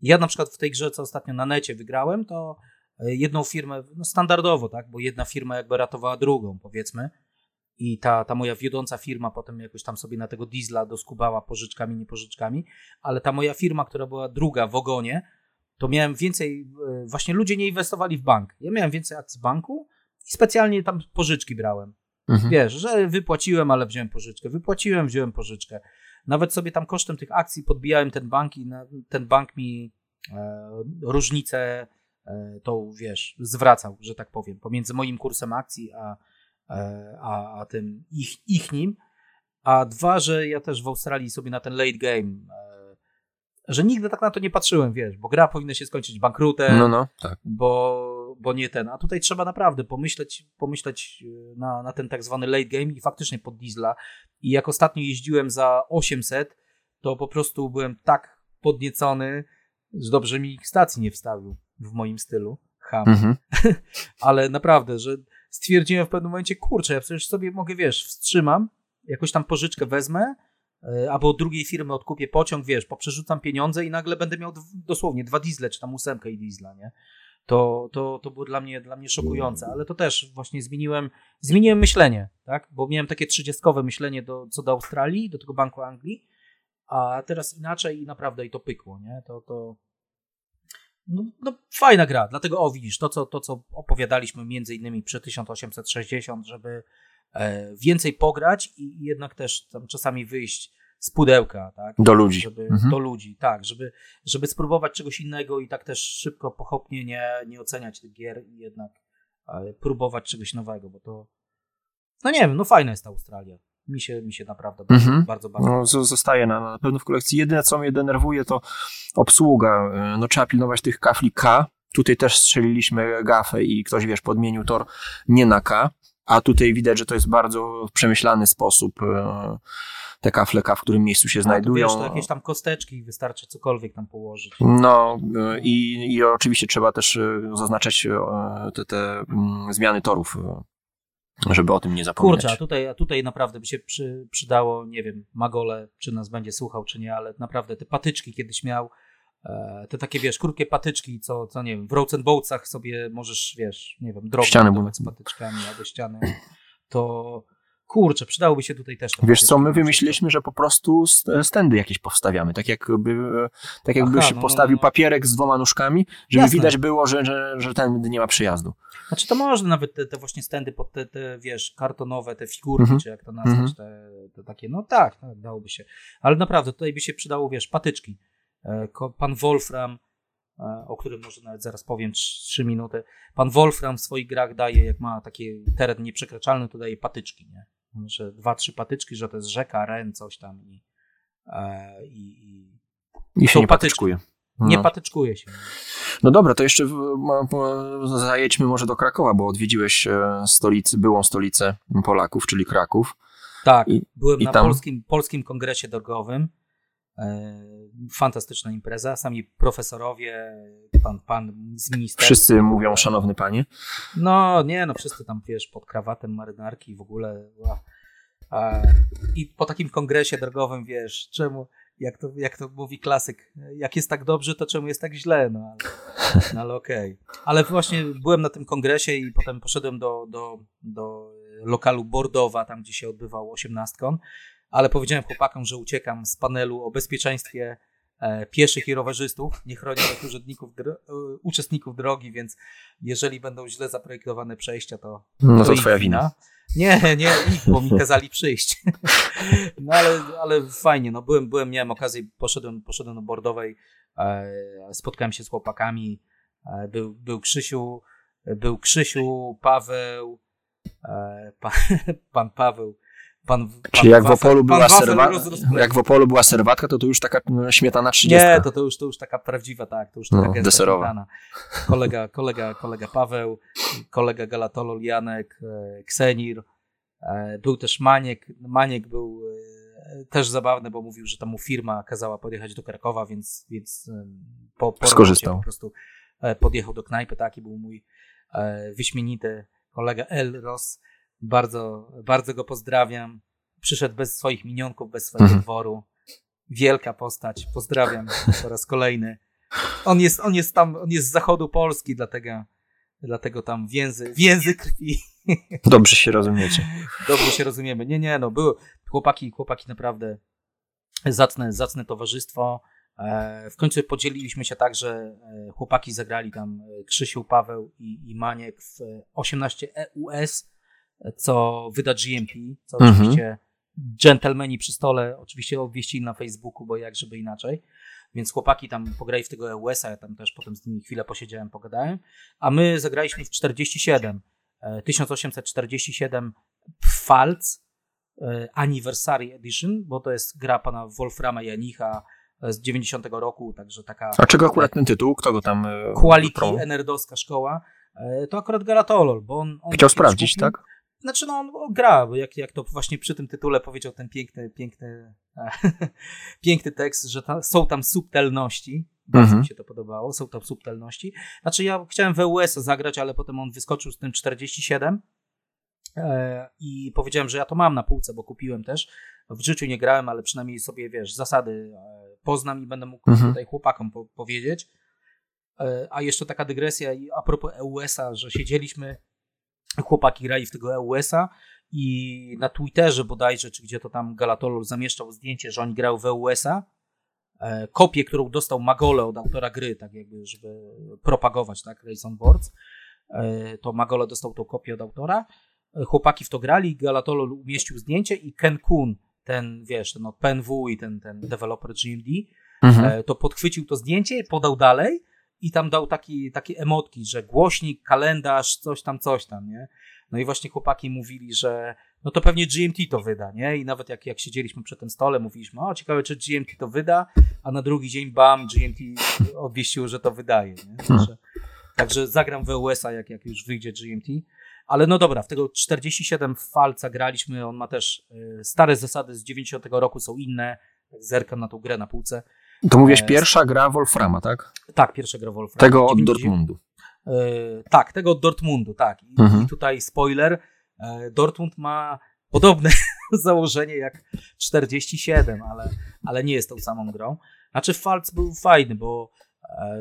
ja na przykład w tej grze, co ostatnio na necie wygrałem, to jedną firmę, no standardowo, tak, bo jedna firma jakby ratowała drugą, powiedzmy, i ta, ta moja wiodąca firma potem jakoś tam sobie na tego diesla doskubała pożyczkami, nie pożyczkami, ale ta moja firma, która była druga w ogonie, to miałem więcej, e, właśnie ludzie nie inwestowali w bank. Ja miałem więcej akcji banku i specjalnie tam pożyczki brałem. Mhm. Wiesz, że wypłaciłem, ale wziąłem pożyczkę. Wypłaciłem, wziąłem pożyczkę. Nawet sobie tam kosztem tych akcji podbijałem ten bank i ten bank mi e, różnicę e, tą, wiesz, zwracał, że tak powiem, pomiędzy moim kursem akcji a, a, a tym ich, ich nim. A dwa, że ja też w Australii sobie na ten late game, e, że nigdy tak na to nie patrzyłem, wiesz, bo gra powinna się skończyć bankrutem, no, no, tak. bo, bo nie ten. A tutaj trzeba naprawdę pomyśleć, pomyśleć e, na, na ten tak zwany late game i faktycznie pod diesla. I jak ostatnio jeździłem za 800, to po prostu byłem tak podniecony, że dobrze mi stacji nie wstawił w moim stylu. Ham. Mhm. [LAUGHS] Ale naprawdę, że stwierdziłem w pewnym momencie, kurczę, ja przecież sobie mogę, wiesz, wstrzymam, jakoś tam pożyczkę wezmę, e, albo od drugiej firmy odkupię pociąg, wiesz, poprzerzucam pieniądze i nagle będę miał dosłownie dwa diesle, czy tam ósemkę i diesla, nie? To, to, to było dla mnie, dla mnie szokujące, ale to też właśnie zmieniłem, zmieniłem myślenie, tak? Bo miałem takie trzydziestkowe myślenie do, co do Australii, do tego Banku Anglii, a teraz inaczej i naprawdę i to pykło, nie? To, to, no, no, fajna gra, dlatego o widzisz, to co, to co opowiadaliśmy między innymi przy 1860, żeby e, więcej pograć i jednak też tam czasami wyjść z pudełka, tak? Do ludzi. Żeby, mhm. Do ludzi, tak, żeby, żeby spróbować czegoś innego i tak też szybko, pochopnie nie, nie oceniać tych gier i jednak e, próbować czegoś nowego, bo to no nie wiem, no fajna jest ta Australia mi się, mi się naprawdę bardzo, mhm. bardzo, bardzo no, Zostaje na, na pewno w kolekcji. Jedyne, co mnie denerwuje, to obsługa. E, no, trzeba pilnować tych kafli K. Tutaj też strzeliliśmy gafę i ktoś, wiesz, podmienił tor nie na K, a tutaj widać, że to jest bardzo przemyślany sposób e, te kafle K, w którym miejscu się znajdują. Wiesz, to jakieś tam kosteczki, wystarczy cokolwiek tam położyć. No e, i, i oczywiście trzeba też zaznaczać te, te mm, zmiany torów żeby o tym nie zapomnieć. Kurczę, a tutaj, a tutaj naprawdę by się przy, przydało, nie wiem, Magole, czy nas będzie słuchał, czy nie, ale naprawdę te patyczki kiedyś miał, e, te takie, wiesz, krótkie patyczki, co, co nie wiem, w Roads and sobie możesz, wiesz, nie wiem, drogę z patyczkami albo ściany, to kurczę, przydałoby się tutaj też. Wiesz co, my wymyśliliśmy, że po prostu stędy jakieś powstawiamy, tak jakby, tak jakby się no, postawił no, no. papierek z dwoma nóżkami, żeby Jasne. widać było, że, że, że ten nie ma przyjazdu. Znaczy to można nawet te, te właśnie stędy pod te, te, wiesz, kartonowe, te figurki, mhm. czy jak to nazwać, mhm. te, te, takie, no tak, tak, dałoby się. Ale naprawdę tutaj by się przydało, wiesz, patyczki. E, pan Wolfram, e, o którym może nawet zaraz powiem trzy minuty. Pan Wolfram w swoich grach daje, jak ma taki teren nieprzekraczalny, to daje patyczki, nie? Że dwa, trzy patyczki, że to jest rzeka, ren, coś tam i, e, i, i, I się nie patyczkuje. No. Nie patyczkuje się. No dobra, to jeszcze zajedźmy może do Krakowa, bo odwiedziłeś e, stolicy, byłą stolicę Polaków, czyli Kraków. Tak, I, byłem i na tam... polskim, polskim kongresie drogowym. E, fantastyczna impreza. Sami profesorowie, pan, pan z ministerstwa. Wszyscy mówią, szanowny panie. No, nie, no wszyscy tam, wiesz, pod krawatem marynarki w ogóle. I po takim kongresie drogowym, wiesz, czemu, jak to, jak to mówi klasyk, jak jest tak dobrze, to czemu jest tak źle? No ale, no, ale okej. Okay. Ale właśnie byłem na tym kongresie i potem poszedłem do, do, do lokalu Bordowa, tam gdzie się odbywał osiemnastkon ale powiedziałem chłopakom, że uciekam z panelu o bezpieczeństwie e, pieszych i rowerzystów, nie chronią urzędników, dro e, uczestników drogi, więc jeżeli będą źle zaprojektowane przejścia, to, No to ich twoja wina. Nie, nie, ich, bo mi kazali przyjść. [LAUGHS] No ale, ale fajnie, no byłem, byłem, miałem okazję, poszedłem, poszedłem do Bordowej, e, spotkałem się z chłopakami, był, był Krzysiu, był Krzysiu, Paweł, pan, [LAUGHS] pan Paweł, pan, pan Czyli jak w Opolu była serwa- jak w Opolu była serwatka, to to już taka mm, śmietana 30. Nie, to, to, już, to już taka prawdziwa, tak, to już taka No, gęsta deserowa. śmietana. Kolega, kolega, kolega Paweł, kolega Galatolol Janek, e, Ksenir, e, był też Maniek. Maniek był e, też zabawny, bo mówił, że tam mu firma kazała podjechać do Krakowa, więc, więc po, po Skorzystał. po prostu podjechał do knajpy, taki był mój wyśmienity kolega Elros. Bardzo, bardzo go pozdrawiam. Przyszedł bez swoich minionków, bez swojego Mhm. dworu. Wielka postać. Pozdrawiam po raz kolejny. On jest, on jest tam, on jest z zachodu Polski, dlatego, dlatego tam więzy, więzy krwi. Dobrze się rozumiecie. Dobrze się rozumiemy. Nie, nie, no były chłopaki, chłopaki naprawdę zacne, zacne towarzystwo. E, W końcu podzieliliśmy się tak, że e, chłopaki zagrali tam e, Krzysiu, Paweł i, i Maniek w e, 18 EUS, co wyda GMP, co Mhm. oczywiście dżentelmeni przy stole oczywiście obwieścili na Facebooku, bo jak żeby inaczej. Więc chłopaki tam pograli w tego EUS-a, ja tam też potem z nimi chwilę posiedziałem, pogadałem. A my zagraliśmy w 47, e, 1847 Pfalz e, Anniversary Edition, bo to jest gra pana Wolframa Janicha e, z 90 roku, także taka A czego akurat ten tytuł? Kto go tam e, quality promował? nerdowska szkoła. E, To akurat Galatolol, bo on, on Chciał sprawdzić, kupił- tak? Znaczy, no on gra, bo jak, jak to właśnie przy tym tytule powiedział ten piękny, piękny, [LAUGHS] piękny tekst, że ta, są tam subtelności. Bardzo Mhm. mi się to podobało, są tam subtelności. Znaczy, ja chciałem w EUS zagrać, ale potem on wyskoczył z tym 47 e, i powiedziałem, że ja to mam na półce, bo kupiłem też. W życiu nie grałem, ale przynajmniej sobie, wiesz, zasady e, poznam i będę mógł Mhm. tutaj chłopakom po, powiedzieć. E, A jeszcze taka dygresja a propos EUS-a, że siedzieliśmy, chłopaki grali w tego EUS-a i na Twitterze bodajże, czy gdzie to tam Galatolol zamieszczał zdjęcie, że oni grają w EUS-a. E, Kopię, którą dostał Magole od autora gry, tak jakby, żeby propagować, tak, Race on Boards. E, To Magole dostał tą kopię od autora. E, Chłopaki w to grali, Galatolol umieścił zdjęcie i Ken Kun, ten, wiesz, ten od PNW i ten, ten deweloper GMD, Mhm. To podchwycił to zdjęcie, podał dalej i tam dał taki, takie emotki, że głośnik, kalendarz, coś tam, coś tam, nie? No i właśnie chłopaki mówili, że no to pewnie GMT to wyda, nie? I nawet jak, jak siedzieliśmy przy tym stole, mówiliśmy, o ciekawe, czy GMT to wyda, a na drugi dzień bam, GMT obwieściło, że to wydaje, nie? Także, także zagram w EUS-a, jak, jak już wyjdzie GMT. Ale no dobra, w tego 47 falca graliśmy, on ma też y, stare zasady z 90 roku są inne, zerkam na tą grę na półce. To mówisz e, pierwsza gra Wolframa, tak? Tak, pierwsza gra Wolfram. Tego od 90 Dortmundu. E, tak, tego od Dortmundu, tak. I, Mhm. i tutaj spoiler, e, Dortmund ma podobne [LAUGHS] założenie jak 47, ale, ale nie jest tą samą grą. Znaczy Falc był fajny, bo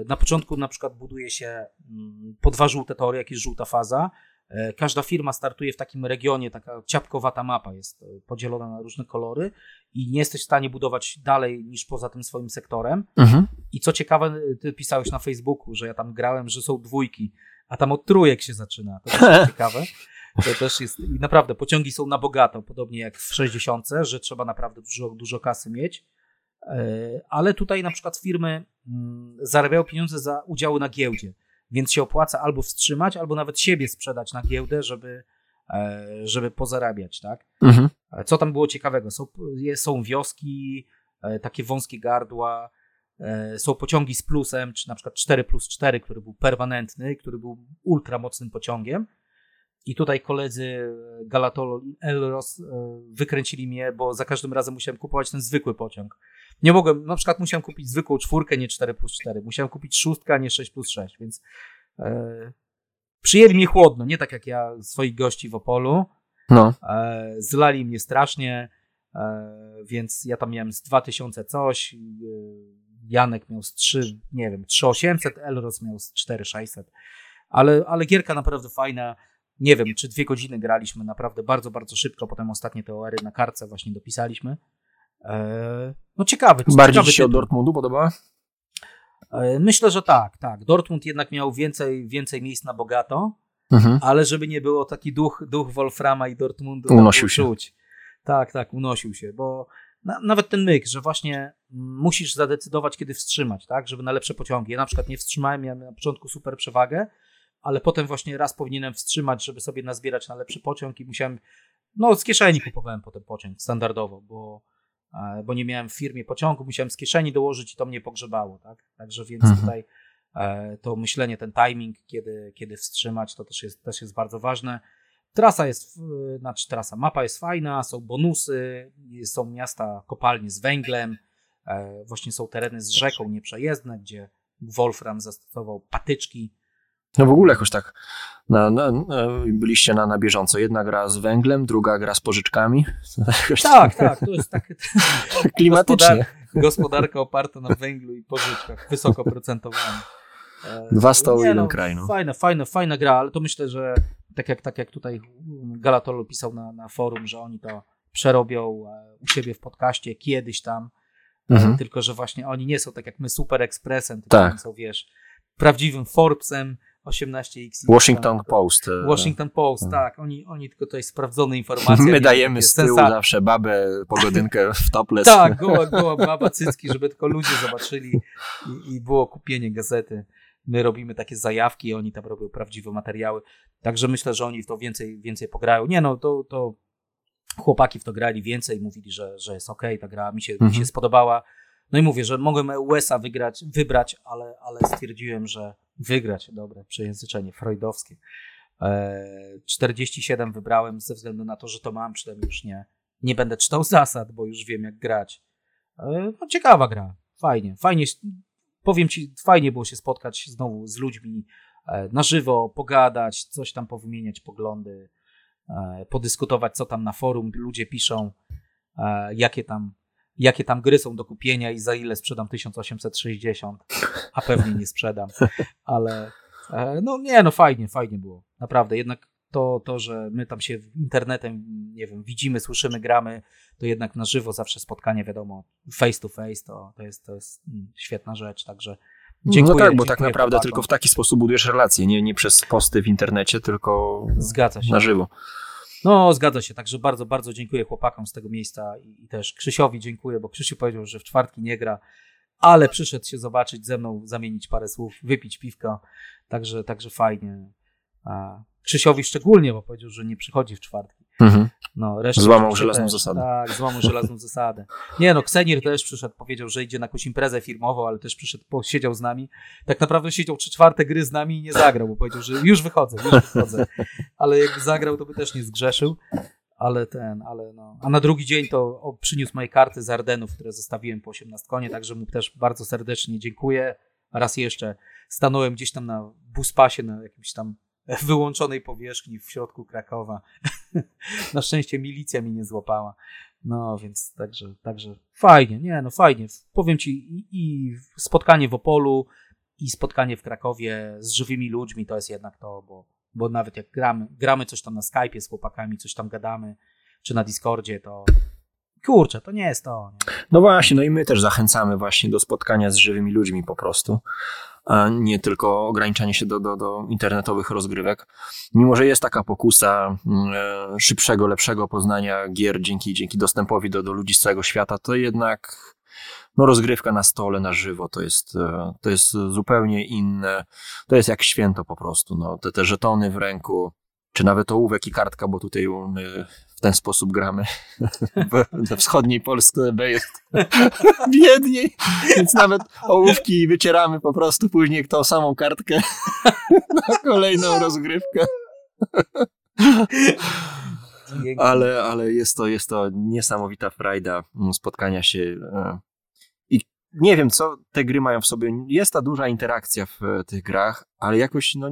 na początku na przykład buduje się mm, po dwa żółte tory, jak jest żółta faza. E, Każda firma startuje w takim regionie, taka ciapkowata mapa jest e, podzielona na różne kolory i nie jesteś w stanie budować dalej niż poza tym swoim sektorem. Mhm. I co ciekawe, ty pisałeś na Facebooku, że ja tam grałem, że są dwójki, a tam od trójek się zaczyna. To też jest [LAUGHS] ciekawe. To też jest, i naprawdę pociągi są na bogato, podobnie jak w 60, że trzeba naprawdę dużo, dużo kasy mieć. E, Ale tutaj na przykład firmy mm, zarabiają pieniądze za udziały na giełdzie, więc się opłaca albo wstrzymać, albo nawet siebie sprzedać na giełdę, żeby, e, żeby pozarabiać, tak? Mhm. E, Co tam było ciekawego? Są, są wioski, e, takie wąskie gardła, są pociągi z plusem, czy na przykład 4 plus 4, który był permanentny, który był ultra mocnym pociągiem. I tutaj koledzy e, Galatol i Elros e, wykręcili mnie, bo za każdym razem musiałem kupować ten zwykły pociąg. Nie mogłem, na przykład musiałem kupić zwykłą czwórkę, nie 4 plus 4. Musiałem kupić szóstkę, a nie 6 plus 6, więc e, przyjęli mnie chłodno, nie tak jak ja swoich gości w Opolu. No. E, zlali mnie strasznie, e, więc ja tam miałem z 2000 coś, e, Janek miał z 3, nie wiem, 3800, Elros miał z 4600, ale, ale gierka naprawdę fajna. Nie wiem, czy dwie godziny graliśmy naprawdę bardzo, bardzo szybko, potem ostatnie te OR-y na kartce właśnie dopisaliśmy. E, no ciekawy. Bardziej ciekawy ci się od. Dortmundu podoba? E, Myślę, że tak, tak. Dortmund jednak miał więcej, więcej miejsc na bogato, Mhm. ale żeby nie było taki duch, duch Wolframa i Dortmundu. Unosił się. Czuć. Tak, tak, unosił się, bo na, nawet ten myk, że właśnie musisz zadecydować, kiedy wstrzymać, tak, żeby na lepsze pociągi. Ja na przykład nie wstrzymałem, miałem na początku super przewagę, ale potem właśnie raz powinienem wstrzymać, żeby sobie nazbierać na lepszy pociąg i musiałem, no z kieszeni kupowałem potem pociąg standardowo, bo, e, bo nie miałem w firmie pociągu, musiałem z kieszeni dołożyć i to mnie pogrzebało, tak, także więc Mhm. tutaj e, to myślenie, ten timing, kiedy, kiedy wstrzymać, to też jest, też jest bardzo ważne. Trasa jest, znaczy trasa, mapa jest fajna, są bonusy, są miasta kopalnie z węglem, e, właśnie są tereny z rzeką nieprzejezdne, gdzie Wolfram zastosował patyczki. No w ogóle jakoś tak na, na, na, byliście na, na bieżąco. Jedna gra z węglem, druga gra z pożyczkami. [LAUGHS] Jakoś Tak, tak, to jest tak [LAUGHS] Klimatycznie. gospodarka oparta na węglu i pożyczkach, wysoko procentowana. E, Dwa stoły, jeden kraj, no. Fajna, fajna, fajna gra, ale to myślę, że tak jak, tak jak tutaj Galatolo pisał na, na forum, że oni to przerobią e, u siebie w podcaście kiedyś tam, e, Mhm. tylko że właśnie oni nie są tak jak my Super Expressem, tylko Tak. są, wiesz, prawdziwym Forbesem 18X. Washington Post. e, Washington Post, No. tak. Oni, oni tylko tutaj sprawdzone [LAUGHS] informacje. My dajemy z tyłu sensa- zawsze babę, pogodynkę w topless. [LAUGHS] Tak, goła, goła baba cycki, żeby tylko ludzie zobaczyli i, i było kupienie gazety. My robimy takie zajawki, oni tam robią prawdziwe materiały. Także myślę, że oni w to więcej, więcej pograją. Nie no, to, to chłopaki w to grali więcej, mówili, że, że jest okej, ta gra mi się, mi się Mhm. spodobała. No i mówię, że mogłem USA wygrać, wybrać, ale, ale stwierdziłem, że wygrać, dobre przejęzyczenie freudowskie. E, 47 wybrałem ze względu na to, że to mam, przynajmniej już nie, nie będę czytał zasad, bo już wiem jak grać. E, No, ciekawa gra, fajnie, fajnie, powiem ci, fajnie było się spotkać znowu z ludźmi e, na żywo, pogadać, coś tam powymieniać poglądy, e, podyskutować, co tam na forum ludzie piszą, e, jakie tam, jakie tam gry są do kupienia i za ile sprzedam 1860, a pewnie nie sprzedam, ale e, no nie, no fajnie, fajnie było, naprawdę, jednak to, to, że my tam się internetem, nie wiem, widzimy, słyszymy, gramy, to jednak na żywo zawsze spotkanie, wiadomo, face to face, to, to, jest, to jest mm, świetna rzecz, także dziękuję. no tak, bo tak naprawdę chłopakom. tylko w taki sposób budujesz relacje, nie, nie przez posty w internecie, tylko Zgadza się. na żywo. No, zgadza się, także bardzo, bardzo dziękuję chłopakom z tego miejsca i, i też Krzysiowi dziękuję, bo Krzysiu powiedział, że w czwartki nie gra, ale przyszedł się zobaczyć ze mną, zamienić parę słów, wypić piwko, także, także fajnie. A Krzysiowi szczególnie, bo powiedział, że nie przychodzi w czwartki. Mhm. No, reszcie Złamał żelazną też. zasadę. Tak, złamał żelazną [LAUGHS] zasadę. Nie no, Ksenir też przyszedł, powiedział, że idzie na jakąś imprezę firmową, ale też przyszedł, posiedział z nami. Tak naprawdę siedział trzy czwarte gry z nami i nie zagrał, bo powiedział, że już wychodzę, już wychodzę. Ale jakby zagrał, to by też nie zgrzeszył. Ale ten, ale no. A na drugi dzień to przyniósł moje karty z Ardenów, które zostawiłem po 18 konie, także mu też bardzo serdecznie dziękuję. Raz jeszcze stanąłem gdzieś tam na buspasie, na jakimś tam [LAUGHS] wyłączonej powierzchni w środku Krakowa. [LAUGHS] Na szczęście milicja mi nie złapała. No więc także, także fajnie, nie no fajnie. Powiem ci i, i spotkanie w Opolu i spotkanie w Krakowie z żywymi ludźmi to jest jednak to, bo, bo nawet jak gramy, gramy coś tam na Skype'ie z chłopakami, coś tam gadamy, czy na Discordzie, to kurczę, to nie jest to. Nie? No właśnie, no i my też zachęcamy właśnie do spotkania z żywymi ludźmi po prostu, nie tylko ograniczanie się do, do, do internetowych rozgrywek. Mimo, że jest taka pokusa mm, e, szybszego, lepszego poznania gier dzięki, dzięki dostępowi do, do ludzi z całego świata, to jednak no, rozgrywka na stole, na żywo, to jest, e, to jest zupełnie inne. To jest jak święto po prostu. No, te, te żetony w ręku, czy nawet ołówek i kartka, bo tutaj my w ten sposób gramy. [LAUGHS] We wschodniej Polsce B jest [LAUGHS] biedniej, więc nawet ołówki wycieramy po prostu później tą samą kartkę [LAUGHS] na kolejną rozgrywkę. Ale, ale jest, to, jest to niesamowita frajda mm, spotkania się. e, I nie wiem, co te gry mają w sobie. Jest ta duża interakcja w e, tych grach, ale jakoś no,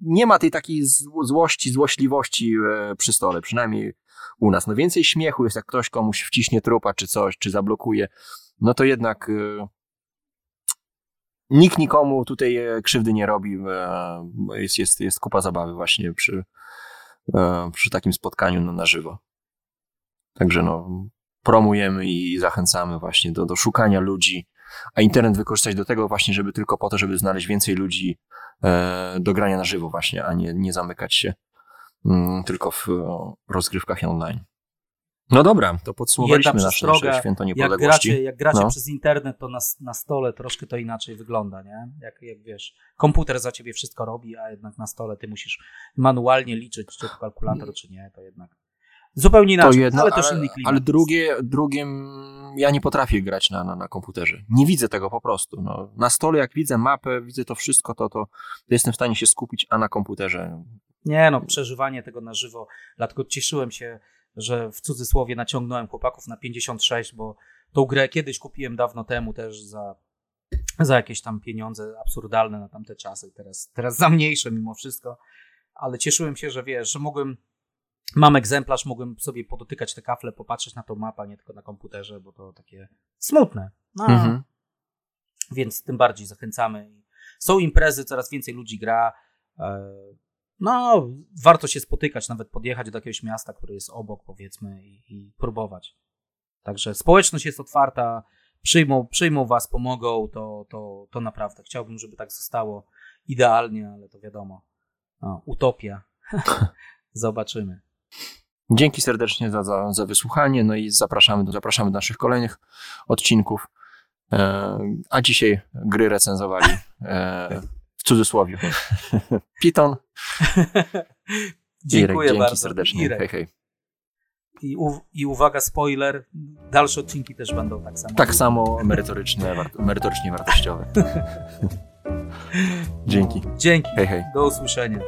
nie ma tej takiej zł- złości, złośliwości e, przy stole, przynajmniej u nas. No więcej śmiechu jest, jak ktoś komuś wciśnie trupa czy coś, czy zablokuje. No to jednak e, nikt nikomu tutaj e, krzywdy nie robi. Jest, jest, jest kupa zabawy właśnie przy, przy takim spotkaniu no, na żywo. Także no, promujemy i zachęcamy właśnie do, do szukania ludzi, a internet wykorzystać do tego właśnie, żeby tylko po to, żeby znaleźć więcej ludzi e, do grania na żywo właśnie, a nie, nie zamykać się mm, tylko w rozgrywkach online. No dobra, to podsumowaliśmy Jedna nasze, nasze święto Jak niepodległości. gracie, jak gracie No. przez internet, to na, na stole troszkę to inaczej wygląda, nie? Jak, jak wiesz, komputer za ciebie wszystko robi, a jednak na stole ty musisz manualnie liczyć, czy to kalkulator, czy nie, to jednak zupełnie To inaczej, jedno, ale ale, też inny klimat. ale drugie, mm, ja nie potrafię grać na, na, na komputerze. Nie widzę tego po prostu. No, na stole, jak widzę mapę, widzę to wszystko, to, to, to jestem w stanie się skupić, a na komputerze. Nie no, przeżywanie tego na żywo, dlatego cieszyłem się, że w cudzysłowie naciągnąłem chłopaków na 56, bo tą grę kiedyś kupiłem dawno temu też za, za jakieś tam pieniądze absurdalne na tamte czasy, teraz, teraz za mniejsze mimo wszystko, ale cieszyłem się, że wiesz, że mogłem, mam egzemplarz, mogłem sobie podotykać te kafle, popatrzeć na tą mapę, nie tylko na komputerze, bo to takie smutne. No, Mhm. więc tym bardziej zachęcamy. Są imprezy, coraz więcej ludzi gra. e, No, warto się spotykać, nawet podjechać do jakiegoś miasta, które jest obok, powiedzmy, i, i próbować. Także społeczność jest otwarta, przyjmą, przyjmą was, pomogą, to, to, to naprawdę. Chciałbym, żeby tak zostało idealnie, ale to wiadomo. No, utopia. [LAUGHS] Zobaczymy. Dzięki serdecznie za, za, za wysłuchanie, no i zapraszamy, do- zapraszamy do naszych kolejnych odcinków. E, a dzisiaj gry recenzowali e, w cudzysłowie. [LAUGHS] Piton. [LAUGHS] Dziękuję Irek, dzięki bardzo. serdecznie. Irek. Hej, hej. I, u, I uwaga, spoiler, dalsze odcinki też będą tak samo. Tak samo merytoryczne, wart- merytorycznie wartościowe. [LAUGHS] Dzięki. Dzięki. Hej, hej. Do usłyszenia.